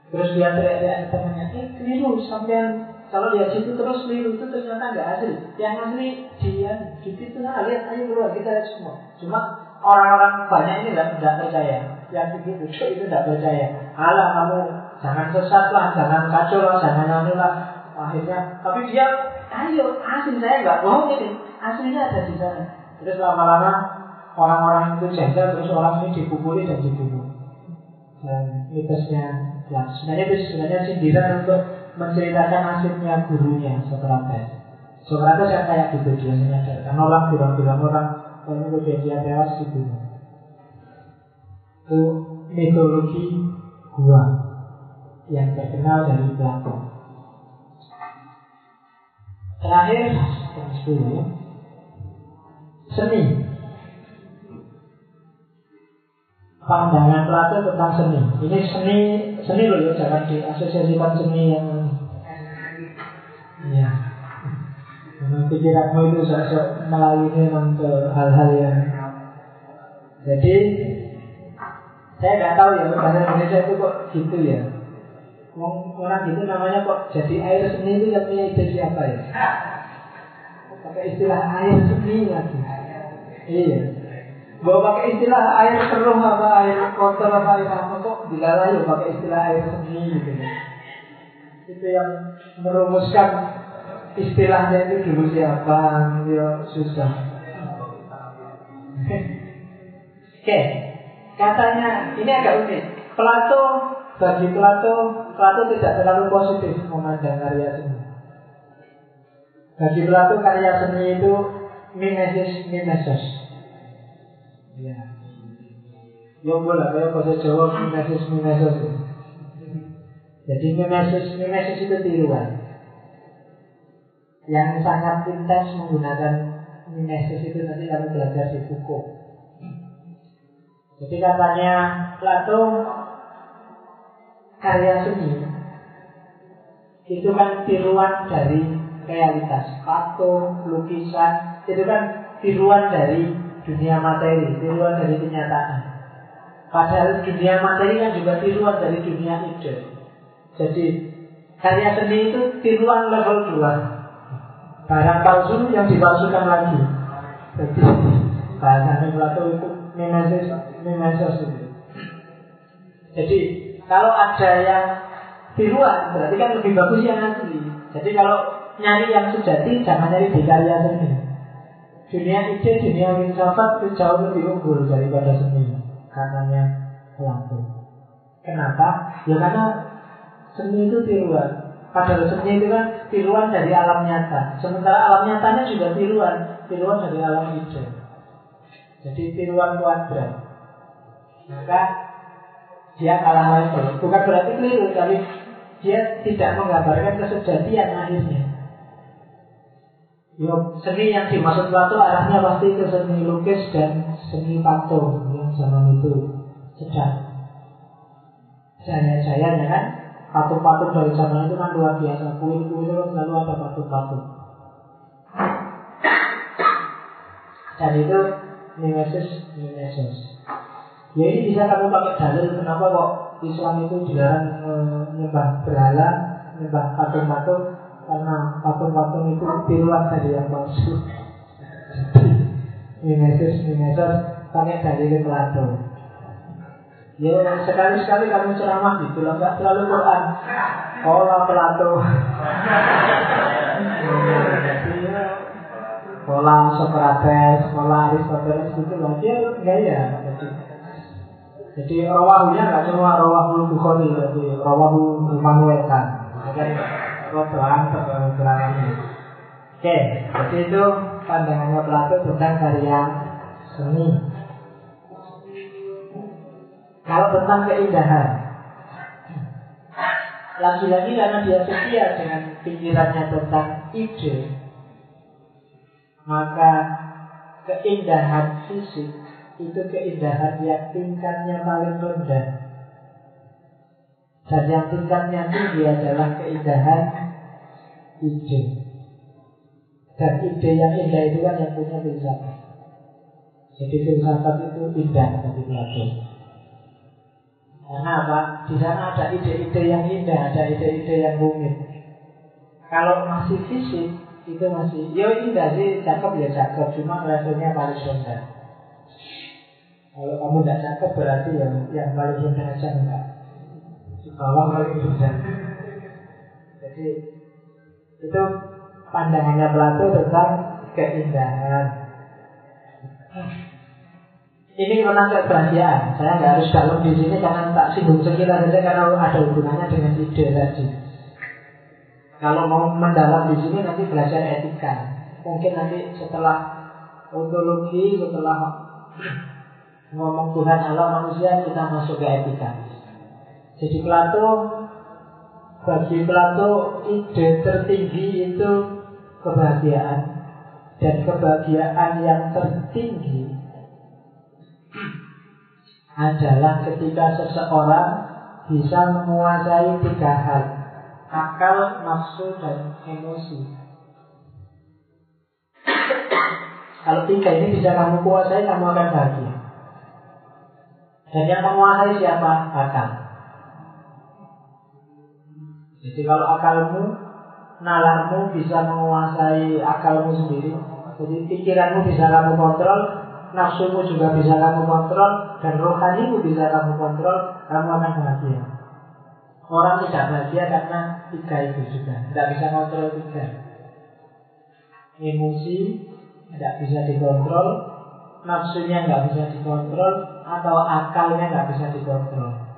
terus dia teriak-teriak temannya, eh keliru sampai kalau dia situ terus keliru itu ternyata nggak asli. Yang asli dia di situ nah lihat ayo keluar kita lihat semua. Cuma orang-orang banyak ini tidak percaya. Yang begitu itu tidak percaya. Allah kamu jangan sesat lah, jangan kacau lah, jangan anu lah. Akhirnya, tapi dia ayo asli saya nggak bohong ini. Aslinya ada di sana. Terus lama-lama orang-orang itu jajal terus orang ini dipukuli dan dibunuh. Dan mitosnya, ya sebenarnya itu sebenarnya sindiran untuk menceritakan nasibnya gurunya Socrates. Socrates yang kayak gitu dia menyadarkan orang bilang-bilang orang dia tewas gitu. Itu mitologi gua yang terkenal dari Plato. Terakhir yang sepuluh seni. Pandangan Plato tentang seni. Ini seni seni loh ya, jangan diasosiasikan seni yang Ya. Memang pikiranmu itu sosok melalui ke hal-hal yang Jadi saya nggak tahu ya bahasa Indonesia itu kok gitu ya. Orang gitu namanya kok jadi air seni itu yang punya ide siapa ya? Pakai istilah air seni lagi. Iya. Bawa pakai istilah air keruh apa air kotor apa air apa kok dilalahi pakai istilah air seni gitu ya. Itu yang merumuskan istilahnya itu dulu siapa, ya susah. Oke, katanya ini agak unik. Plato bagi Plato, Plato tidak terlalu positif memandang karya seni. Bagi Plato karya seni itu mimesis mimesis. Ya. Yo boleh, kayak bahasa Jawa mimesis mimesis. Jadi mimesis mimesis itu tiruan. Yang sangat intens menggunakan mimesis itu nanti kami belajar di buku. Jadi katanya Plato karya seni itu kan tiruan dari realitas. Patung, lukisan itu kan tiruan dari dunia materi, tiruan dari kenyataan. Padahal dunia materi kan juga tiruan dari dunia ide. Jadi karya seni itu tiruan level 2 barang palsu yang dipalsukan lagi. Jadi bahasanya Plato itu mimesis, mimesis itu. Jadi kalau ada yang tiruan berarti kan lebih bagus yang asli. Jadi kalau nyari yang sejati jangan nyari di karya seni. Dunia ide, dunia filsafat itu jauh lebih unggul daripada seni. Katanya Plato. Kenapa? Ya karena seni itu tiruan. Padahal seni itu kan tiruan dari alam nyata. Sementara alam nyatanya juga tiruan, tiruan dari alam ide. Jadi tiruan kuadrat. Maka dia kalah level. Bukan berarti keliru, tapi dia tidak menggambarkan kesejatian akhirnya. Yo, seni yang dimaksud Plato arahnya pasti ke seni lukis dan seni patung yang zaman itu sedang jaya-jayanya kan Patung-patung dari zaman itu kan luar biasa. Kuil-kuil kan selalu ada patung-patung. Dan itu mimesis mimesis. Ya ini bisa kamu pakai dalil kenapa kok Islam itu dilarang menyembah berhala, menyembah patung-patung karena patung-patung itu tiruan dari yang palsu. [LAUGHS] mimesis mimesis pakai dalil Plato. Ya sekali-sekali kamu ceramah gitu lah, nggak terlalu Quran. Pola Plato. Pola Socrates, pola Aristoteles gitu lah. Dia gaya. Jadi, jadi rawahunya nggak cuma rawahul Bukhari, tapi rawahu Immanuel kan. Jadi rodoan kebenarannya. Oke, jadi itu pandangannya Plato tentang karya seni. Kalau tentang keindahan. Lagi-lagi karena dia setia dengan pikirannya tentang ide Maka keindahan fisik itu keindahan yang tingkatnya paling rendah. Dan yang tingkatnya tinggi adalah keindahan ide. Dan ide yang indah itu kan yang punya filsafat. Jadi filsafat itu indah bagi Plato karena apa? Di sana ada ide-ide yang indah, ada ide-ide yang rumit. Kalau masih fisik, itu masih, ya indah sih, cakep ya cakep, cuma levelnya paling rendah. Kalau kamu tidak cakep berarti yang yang paling rendah aja enggak. Di bawah paling rendah. Jadi itu pandangannya Plato tentang keindahan. Ini menangkap kerahasiaan. Saya nggak harus dalam di sini karena tak singgung sekilas saja karena ada hubungannya dengan ide tadi. Kalau mau mendalam di sini nanti belajar etika. Mungkin nanti setelah ontologi, setelah ngomong Tuhan Allah manusia kita masuk ke etika. Jadi Plato bagi Plato ide tertinggi itu kebahagiaan dan kebahagiaan yang tertinggi adalah ketika seseorang bisa menguasai tiga hal akal, nafsu, dan emosi. Kalau tiga ini bisa kamu kuasai, kamu akan bahagia. Dan yang menguasai siapa? Akal. Jadi kalau akalmu, nalarmu bisa menguasai akalmu sendiri. Jadi pikiranmu bisa kamu kontrol, nafsumu juga bisa kamu kontrol, dan rohanimu bisa kamu kontrol, kamu akan bahagia. Orang tidak bahagia karena tiga itu juga, tidak bisa kontrol tiga. Emosi tidak bisa dikontrol, nafsunya nggak bisa dikontrol, atau akalnya nggak bisa dikontrol.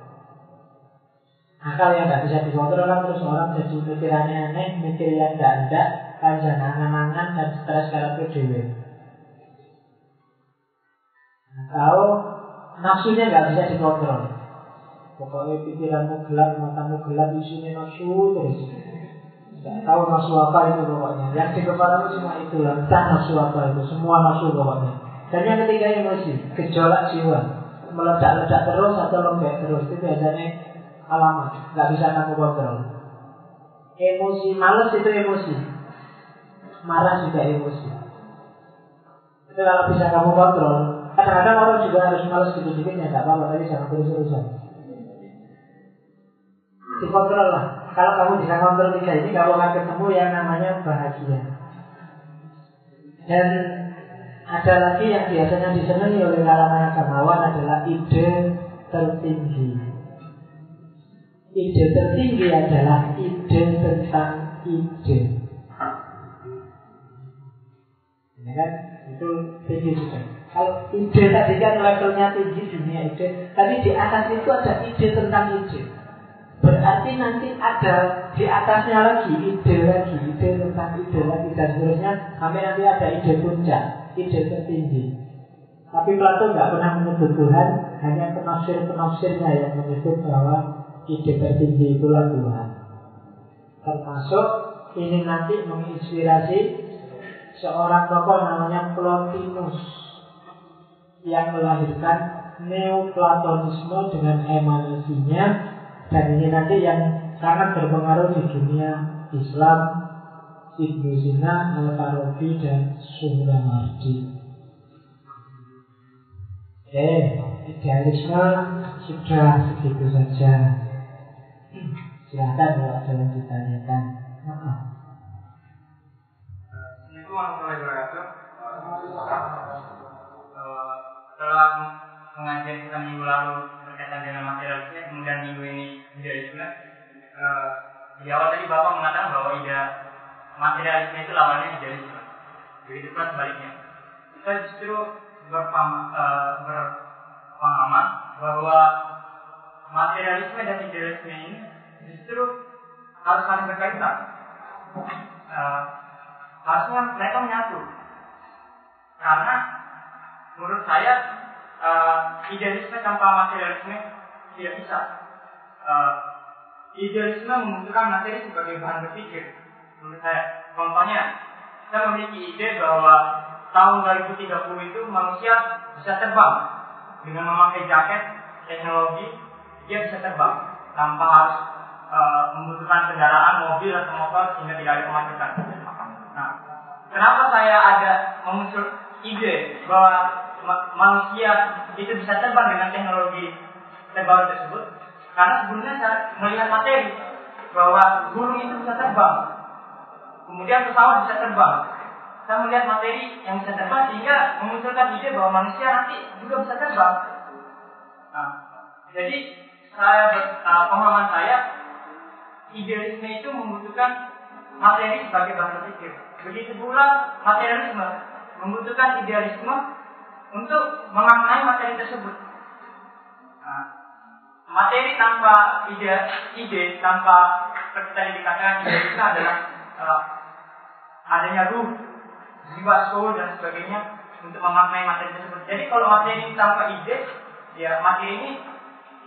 Akal yang nggak bisa dikontrol kan terus orang jadi pikirannya aneh, mikir yang nggak ada, panjang angan-angan dan stres karena dewe. Atau nafsunya nggak bisa dikontrol. Pokoknya pikiranmu gelap, matamu gelap, isinya nafsu terus. Nggak tahu nafsu apa itu pokoknya. Yang di kepala itu cuma itu entah nafsu apa itu, semua nafsu pokoknya. Dan yang ketiga emosi, gejolak jiwa, meledak-ledak terus atau lembek terus itu biasanya alamat, nggak bisa kamu kontrol. Emosi males itu emosi, marah juga emosi. Itu kalau bisa kamu kontrol. Kadang-kadang orang juga harus males dikit-dikit ya nggak apa-apa, tapi jangan terus-terusan. Dikontrol lah. Kalau kamu bisa kontrol tiga ini, kamu akan ketemu yang namanya bahagia. Dan ada lagi yang biasanya disenangi oleh kalangan agamawan adalah ide tertinggi. Ide tertinggi adalah ide tentang ide. Ini kan itu tinggi juga. Kalau ide tadi kan levelnya tinggi dunia ide, tapi di atas itu ada ide tentang ide. Berarti nanti ada di atasnya lagi ide lagi, ide tentang ide lagi dan seterusnya sampai nanti ada ide puncak, ide tertinggi. Tapi Plato nggak pernah menyebut Tuhan, hanya penafsir-penafsirnya yang menyebut bahwa ide tertinggi itulah Tuhan. Termasuk ini nanti menginspirasi seorang tokoh namanya Plotinus yang melahirkan Neoplatonisme dengan emanasinya dan ini nanti yang sangat berpengaruh di dunia Islam Ibnu Sina, Al-Farabi dan Suhrawardi. Eh, idealisme sudah segitu saja. Silahkan kalau ada yang ditanyakan. Assalamualaikum warahmatullahi wabarakatuh. Setelah pengajian kita minggu lalu berkaitan dengan materialisme, kemudian minggu ini idealisme. Di awal tadi Bapak mengatakan bahwa ide materialisme itu lawannya idealisme. Begitu pula sebaliknya. Kita justru berpengalaman bahwa materialisme dan idealisme ini justru harus saling berkaitan. Uh, harusnya mereka menyatu. Karena menurut saya uh, idealisme tanpa materialisme tidak bisa. Uh, idealisme membutuhkan materi sebagai bahan berpikir. Menurut saya, contohnya, saya memiliki ide bahwa tahun 2030 itu manusia bisa terbang dengan memakai jaket teknologi dia bisa terbang tanpa harus uh, membutuhkan kendaraan mobil atau motor sehingga tidak ada kemacetan. Nah, kenapa saya ada memuncul ide bahwa ma manusia itu bisa terbang dengan teknologi terbaru tersebut? Karena sebelumnya saya melihat materi bahwa burung itu bisa terbang, kemudian pesawat bisa terbang. Saya melihat materi yang bisa terbang sehingga memunculkan ide bahwa manusia nanti juga bisa terbang. Nah, jadi saya uh, pemahaman saya idealisme itu membutuhkan materi sebagai bahan berpikir. Begitu pula materialisme membutuhkan idealisme untuk memaknai materi tersebut. Nah, materi tanpa ide, ide tanpa tadi dikatakan idealisme adalah uh, adanya ruh, jiwa, soul dan sebagainya untuk memaknai materi tersebut. Jadi kalau materi tanpa ide, ya materi ini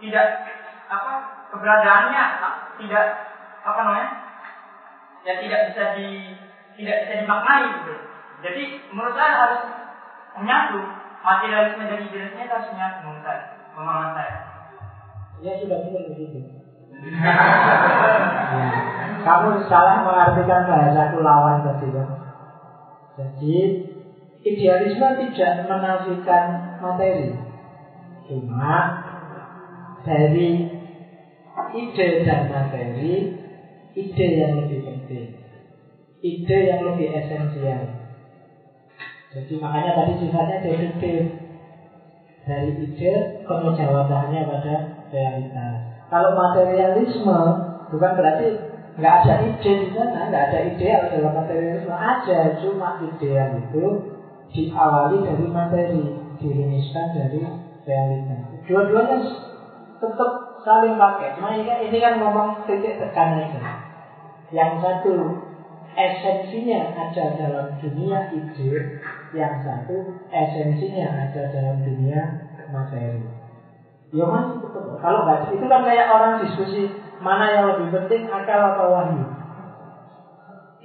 tidak apa keberadaannya tidak apa namanya ya tidak bisa di tidak bisa dimaknai gitu. Jadi menurut saya harus menyatu materialisme dan idealisme harus menyatu menurut saya pemahaman saya. Ya sudah benar begitu. [LAUGHS] Kamu salah mengartikan bahasaku lawan tadi ya. Jadi idealisme tidak menafikan materi, cuma dari ide dan materi, ide yang lebih penting, ide yang lebih esensial. Jadi makanya tadi sifatnya deduktif dari ide jawabannya pada realitas. Kalau materialisme bukan berarti nggak ada ide di sana, nggak ada ideal dalam materialisme. Ada, cuma ideal itu diawali dari materi, dirumuskan dari realitas. Dua-duanya tetap saling pakai. Cuma ini, ini kan ngomong titik tekan aja. Yang satu esensinya ada dalam dunia ide, yang satu esensinya ada dalam dunia materi. Ya masih tetap. Kalau nggak itu kan kayak orang diskusi mana yang lebih penting akal atau wahyu.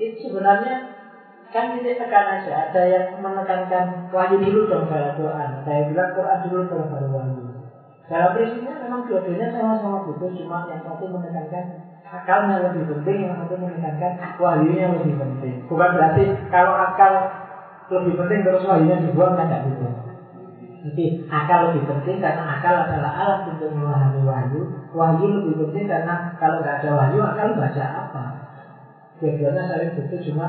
Itu sebenarnya kan titik tekan aja. Ada yang menekankan wahyu dulu dong dalam Quran. Saya bilang Quran dulu dong baru wahyu. Dalam prinsipnya memang dua-duanya sama-sama butuh, cuma yang satu menekankan akalnya lebih penting, yang satu menekankan wahyunya lebih penting. Bukan berarti kalau akal lebih penting terus wahyunya dibuang kan tidak gitu. Jadi akal lebih penting karena akal adalah alat untuk memahami wahyu. Wahyu lebih penting karena kalau nggak ada wahyu akal baca apa? Dua-duanya saling butuh cuma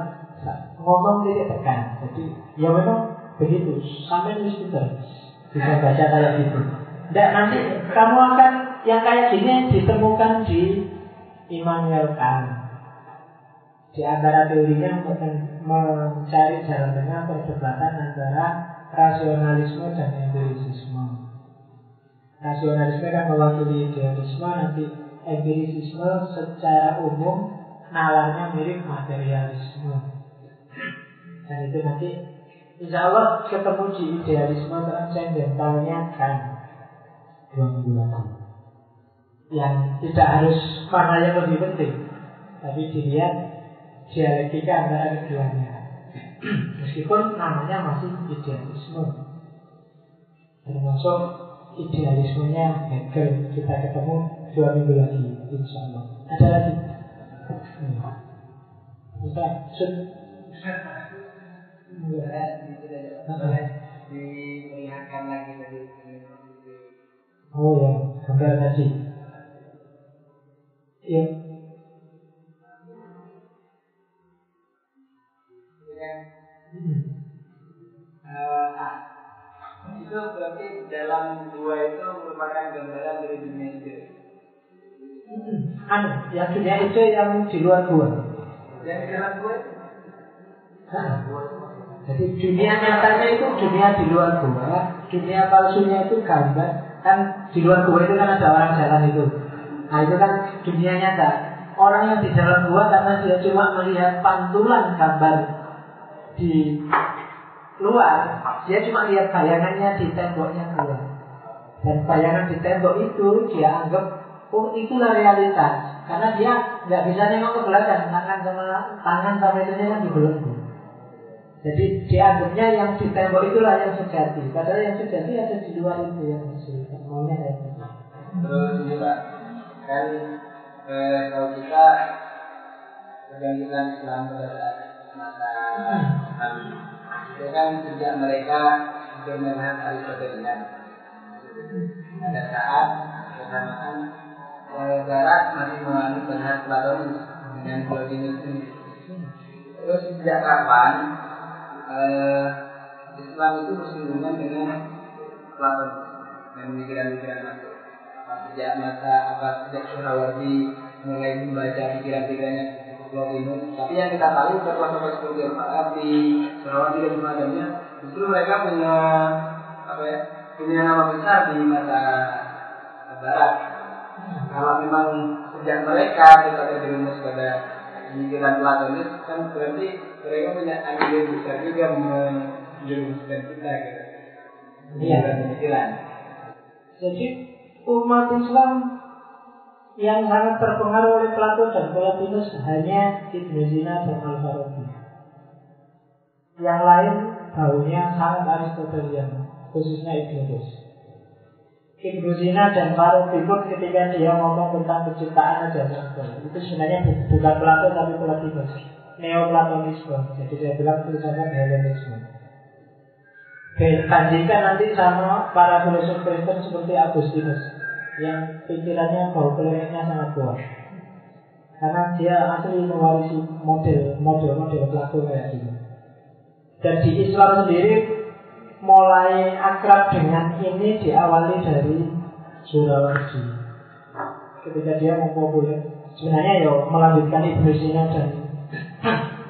ngomong tidak tekan. Jadi ya memang begitu. Sampai nulis bisa baca kayak gitu. Dan nanti kamu akan yang kayak gini ditemukan di Immanuel Kant. Di antara teorinya untuk mencari jalan tengah perdebatan antara rasionalisme dan empirisisme. Rasionalisme kan mewakili idealisme, nanti empirisisme secara umum nalarnya mirip materialisme. Dan itu nanti Insya Allah ketemu di idealisme transcendentalnya kan dua minggu lagi. Yang tidak harus mana yang lebih penting, tapi dilihat dialektika antara keduanya. Meskipun namanya masih idealisme, termasuk idealismenya Hegel kita ketemu dua minggu lagi, insya Allah. Ada lagi? Hmm. Bisa, sun. Diingatkan lagi tadi Oh ya, gambar tadi. Ya. Uh, itu berarti dalam dua itu merupakan gambaran dari dunia. Hmm. Anu, yang dunia ide yang di luar gua. Yang di dalam gua? Jadi dunia nyatanya itu dunia di luar gua, dunia palsunya itu gambar Kan di luar gua itu kan ada orang jalan itu. Nah itu kan dunia nyata. Orang yang di dalam gua karena dia cuma melihat pantulan gambar di luar, dia cuma lihat bayangannya di temboknya gua. Dan bayangan di tembok itu dia anggap oh itulah realitas. Karena dia nggak bisa nengok ke belakang, tangan sama tangan sama itu kan di belakang. Jadi dianggapnya yang di tembok itulah yang sejati. Padahal yang sejati ada di luar itu yang asli. Maunya kayak gitu. Terus juga kan eh, kalau kita pergantian Islam pada masa kan sejak mereka bermenang Aristotelian. Ada saat bersamaan eh, Barat masih mengalami berhad Platonis dengan Plotinus ini. Terus sejak kapan uh, Islam itu bersinggungan dengan Platon dan pikiran-pikiran. Sejak masa apa sejak Surawati mulai membaca pikiran-pikirannya Plotinus. Tapi yang kita tahu tokoh-tokoh seperti Al-Farabi, Surawati dan semacamnya, justru mereka punya apa ya punya nama besar di mata Barat. Kalau memang sejak mereka kita terjerumus pada pemikiran Platonis kan berarti mereka punya andil besar juga menjerumuskan kita gitu. Iya. pemikiran. Jadi umat Islam yang sangat terpengaruh oleh Plato dan Plotinus hanya Ibnu Sina dan Al Farabi. Yang lain baunya sangat Aristotelian, khususnya Ibnu. Ibnu Sina dan Farabi pun ketika dia ngomong tentang penciptaan aja itu sebenarnya bukan Plato tapi Plotinus. Neoplatonisme. Jadi saya bilang filsafat Helenisme. Bandingkan nanti sama para filosof Kristen seperti Agustinus. Yang pikirannya bau keliriknya sangat kuat. Karena dia asli mewarisi model model model pelaku kayak gitu. Dan di Islam sendiri mulai akrab dengan ini diawali dari Surawardi. Ketika dia mau sebenarnya ya melanjutkan Ibnu Sina dan [CLEARS THROAT]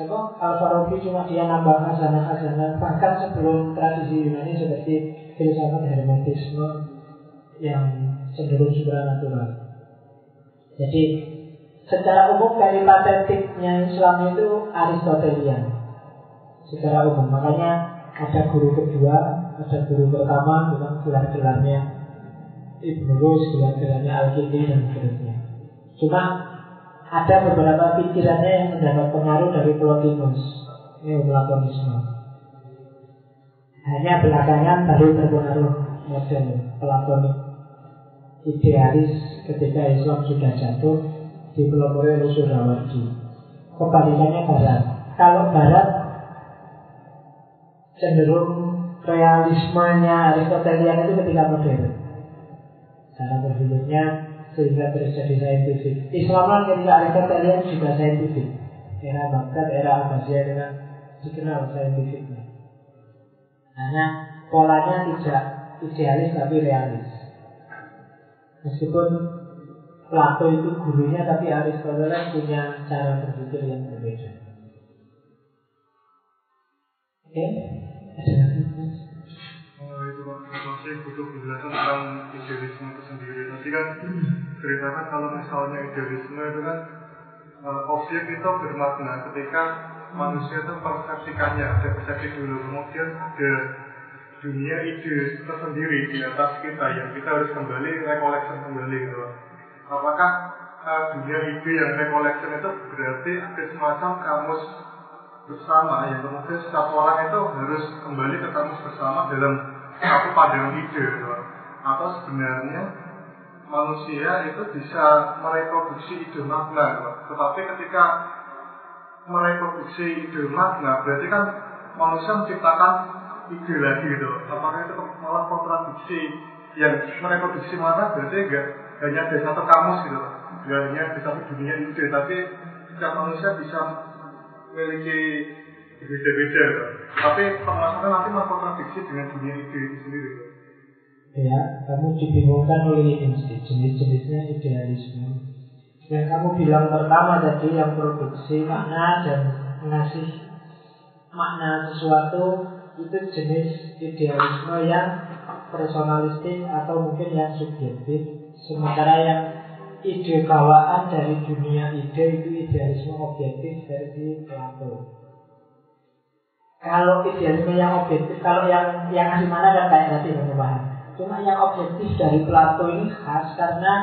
Sebab Al-Farabi cuma dia nambah khazanah-khazanah Bahkan sebelum tradisi Yunani seperti filsafat hermetisme Yang cenderung supranatural Jadi secara umum dari patetiknya Islam itu Aristotelian. Secara umum. Makanya ada guru kedua Ada guru pertama dengan gelar-gelarnya Ibn Rus, gelar-gelarnya Al-Kindi dan seterusnya. Cuma ada beberapa pikirannya yang mendapat pengaruh dari Plotinus Neoplatonisme. Hanya belakangan baru terpengaruh model Platonik idealis ketika Islam sudah jatuh dipelopori oleh Surawardi kebalikannya Barat kalau Barat cenderung realismenya Aristotelian itu ketika modern cara berpikirnya sehingga terjadi saintifik. Islam kan ketika Aristotelian juga saintifik. Era Baghdad, era Abbasiyah dengan dikenal saintifiknya. Karena polanya tidak idealis tapi realis. Meskipun Plato itu gurunya tapi Aristoteles punya cara berpikir yang berbeda. Oke, okay. ada lagi itu masih butuh penjelasan tentang idealisme itu sendiri. Nanti kan ceritakan kalau misalnya idealisme itu kan uh, objek itu bermakna ketika manusia itu persepsikannya ada persepsi dulu kemudian ada dunia ide tersendiri di atas kita yang kita harus kembali recollection kembali gitu apakah uh, dunia ide yang recollection itu berarti ada semacam kamus bersama yang kemudian setiap orang itu harus kembali ke kamus bersama dalam satu pandangan ide gitu. atau sebenarnya manusia itu bisa mereproduksi ide makna gitu. tetapi ketika mereproduksi ide makna berarti kan manusia menciptakan ide lagi gitu apakah itu malah kontradiksi yang mereproduksi makna berarti enggak hanya ada satu kamus gitu enggak hanya ada satu dunia ide tapi setiap manusia bisa memiliki beda-beda gitu. Tapi permasalahan nanti mengkontradiksi dengan dunia ide itu sendiri. Ya, kamu dibingungkan oleh ini jenis-jenisnya idealisme. Yang kamu bilang pertama tadi yang produksi makna dan mengasih makna sesuatu itu jenis idealisme yang personalistik atau mungkin yang subjektif. Sementara yang ide bawaan dari dunia ide itu idealisme objektif versi Plato. Kalau idealisme yang objektif, kalau yang yang ngasih mana kan kayak yang paham. Cuma yang objektif dari Plato ini khas karena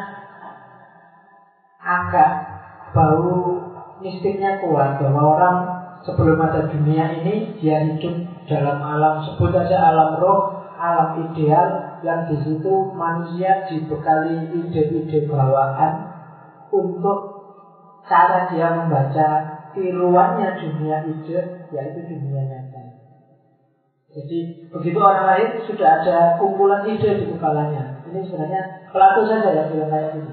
agak bau mistiknya kuat bahwa orang sebelum ada dunia ini dia hidup dalam alam sebut saja alam roh, alam ideal yang di situ manusia dibekali ide-ide bawaan untuk cara dia membaca tiruannya dunia ide yaitu dunia nyata. Jadi begitu orang lain sudah ada kumpulan ide di kepalanya. Ini sebenarnya Plato saja yang bilang kayak ini.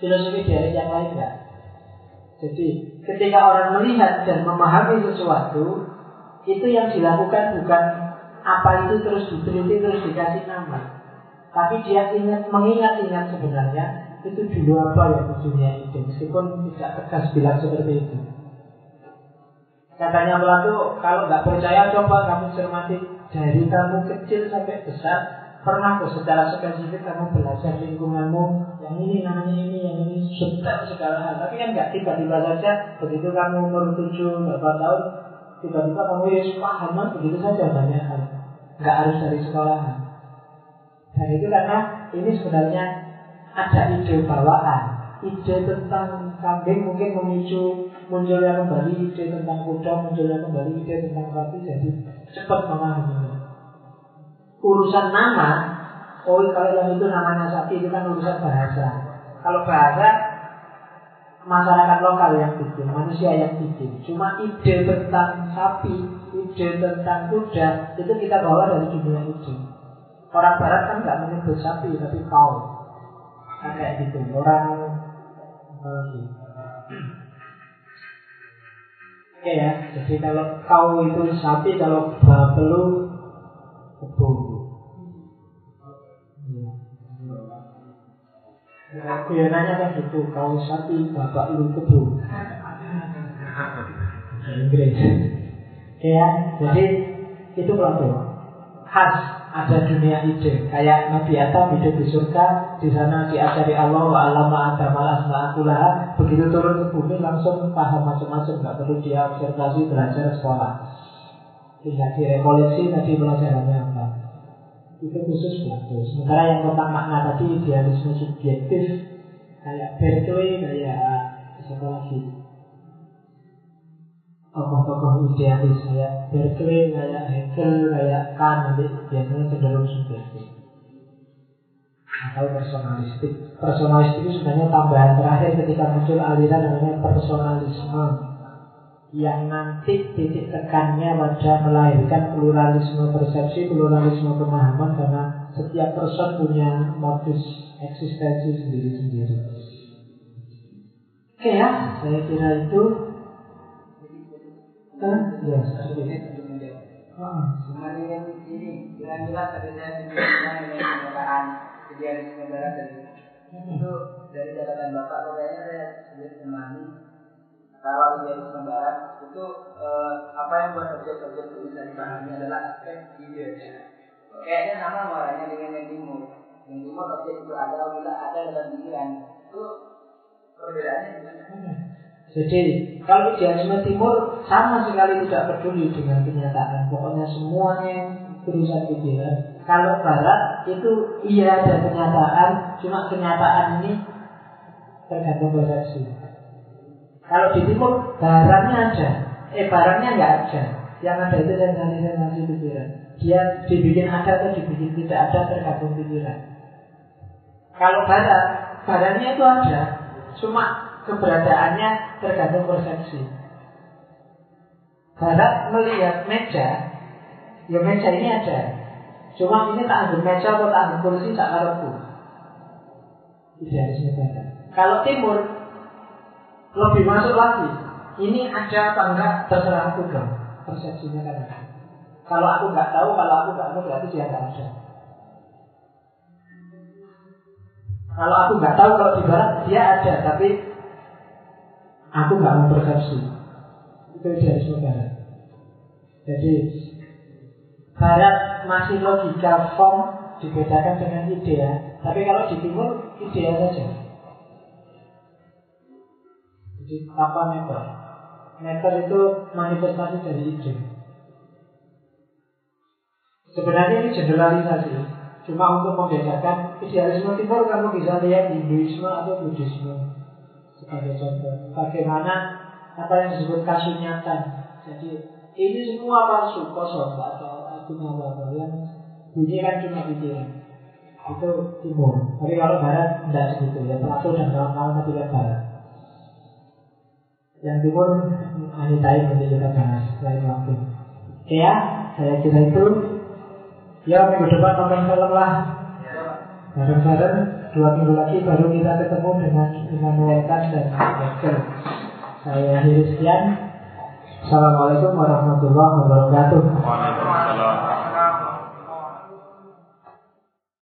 Filosofi dari yang lain enggak. Jadi ketika orang melihat dan memahami sesuatu, itu yang dilakukan bukan apa itu terus diteliti terus dikasih nama. Tapi dia ingat mengingat-ingat sebenarnya itu dulu apa ya dunia itu meskipun tidak tegas bilang seperti itu. Katanya Plato, kalau nggak percaya coba kamu cermati dari kamu kecil sampai besar, pernah kok secara spesifik kamu belajar lingkunganmu yang ini namanya ini, yang ini sudah segala hal. Tapi kan nggak tiba-tiba saja begitu kamu umur tujuh berapa tahun, tiba-tiba kamu ya paham begitu saja banyak hal. Nggak harus dari sekolahan. Dan itu karena ini sebenarnya ada ide bawaan ide tentang kambing mungkin memicu munculnya kembali ide tentang kuda, munculnya kembali ide tentang sapi, jadi cepat memahami. Urusan nama, oh kalau yang itu namanya sapi itu kan urusan bahasa. Kalau bahasa masyarakat lokal yang bikin, manusia yang bikin. Cuma ide tentang sapi, ide tentang kuda itu kita bawa dari dunia ide. Orang Barat kan nggak menyebut sapi, tapi kau. Kan kayak gitu. Orang. Oke ya, jadi kalau kau itu sapi, kalau babelu kebo. Ya, nanya kan gitu, kau sapi, bapak lu kebo. Inggris. Ya, jadi itu kelompok. Khas ada dunia ide. Kayak Nabi Adam hidup di surga di sana diajari Allah wa alama malas ma'akulaha begitu turun ke bumi langsung paham macam-macam. Nggak perlu dia observasi belajar sekolah. Tinggal direkoleksi tadi pelajarannya apa itu khusus belajar sementara yang tentang makna tadi idealisme subjektif kayak Berkeley kayak siapa lagi? Tokoh-tokoh idealis kayak Berkeley, kayak Hegel, kayak Kant nanti biasanya cenderung subjektif. Atau personalistik. Personalistik itu sebenarnya tambahan terakhir ketika muncul aliran namanya personalisme yang nanti titik tekannya pada melahirkan pluralisme persepsi, pluralisme pemahaman karena setiap person punya modus eksistensi sendiri-sendiri. Oke ya, saya kira itu. Kan? Ya, Kemarin ini dengan jelas tadi saya ini pernyataan idealisme barat dari itu dari catatan bapak kayaknya saya sudah memahami kalau idealisme barat itu eh, apa yang buat objek-objek itu bisa dipahami adalah aspek ide kayaknya sama muaranya dengan yang timur yang timur objek itu ada bila ada dalam pikiran itu perbedaannya gimana? Jadi kalau idealisme timur sama sekali tidak peduli dengan kenyataan. Pokoknya semuanya berusaha pikiran. Kalau barat itu iya ada kenyataan, cuma kenyataan ini tergantung persepsi. Kalau di timur barangnya ada, eh barangnya nggak ada. Yang ada itu sensasi-sensasi pikiran. Dia dibikin ada atau dibikin tidak ada tergantung pikiran. Kalau barat, barangnya itu ada, cuma keberadaannya tergantung persepsi. Barat melihat meja, ya meja ini ada. Cuma ini tak ambil meja atau tak ambil kursi tak barat. Kalau timur lebih masuk lagi. Ini ada apa enggak terserah aku dong. Persepsinya kan. Kalau aku nggak tahu, kalau aku nggak tahu berarti dia nggak ada. Kalau aku nggak tahu kalau di barat dia ada, tapi aku nggak mempersepsi. Itu idealisme barat. Jadi barat masih logika form dibedakan dengan idea, tapi kalau di timur idea saja. Apa meter? Meter itu manifestasi dari ide. Sebenarnya ini generalisasi. Cuma untuk membedakan idealisme timur kamu bisa lihat Hinduisme atau Buddhisme sebagai contoh. Bagaimana apa yang disebut kasunyatan. Jadi ini semua palsu, kosong, ada artinya apa-apa. Yang bunyi kan cuma pikiran. Itu timur. Tapi kalau barat tidak segitu ya. Plato dan kawan-kawan tapi lihat barat. Yang timur anitain nanti kita bahas lain waktu. Oke ya, saya kira itu. Ya minggu depan nonton film lah. Bareng-bareng dua minggu lagi baru kita ketemu dengan Immanuel Kant dan Hegel. Saya akhiri sekian. Assalamualaikum warahmatullahi wabarakatuh.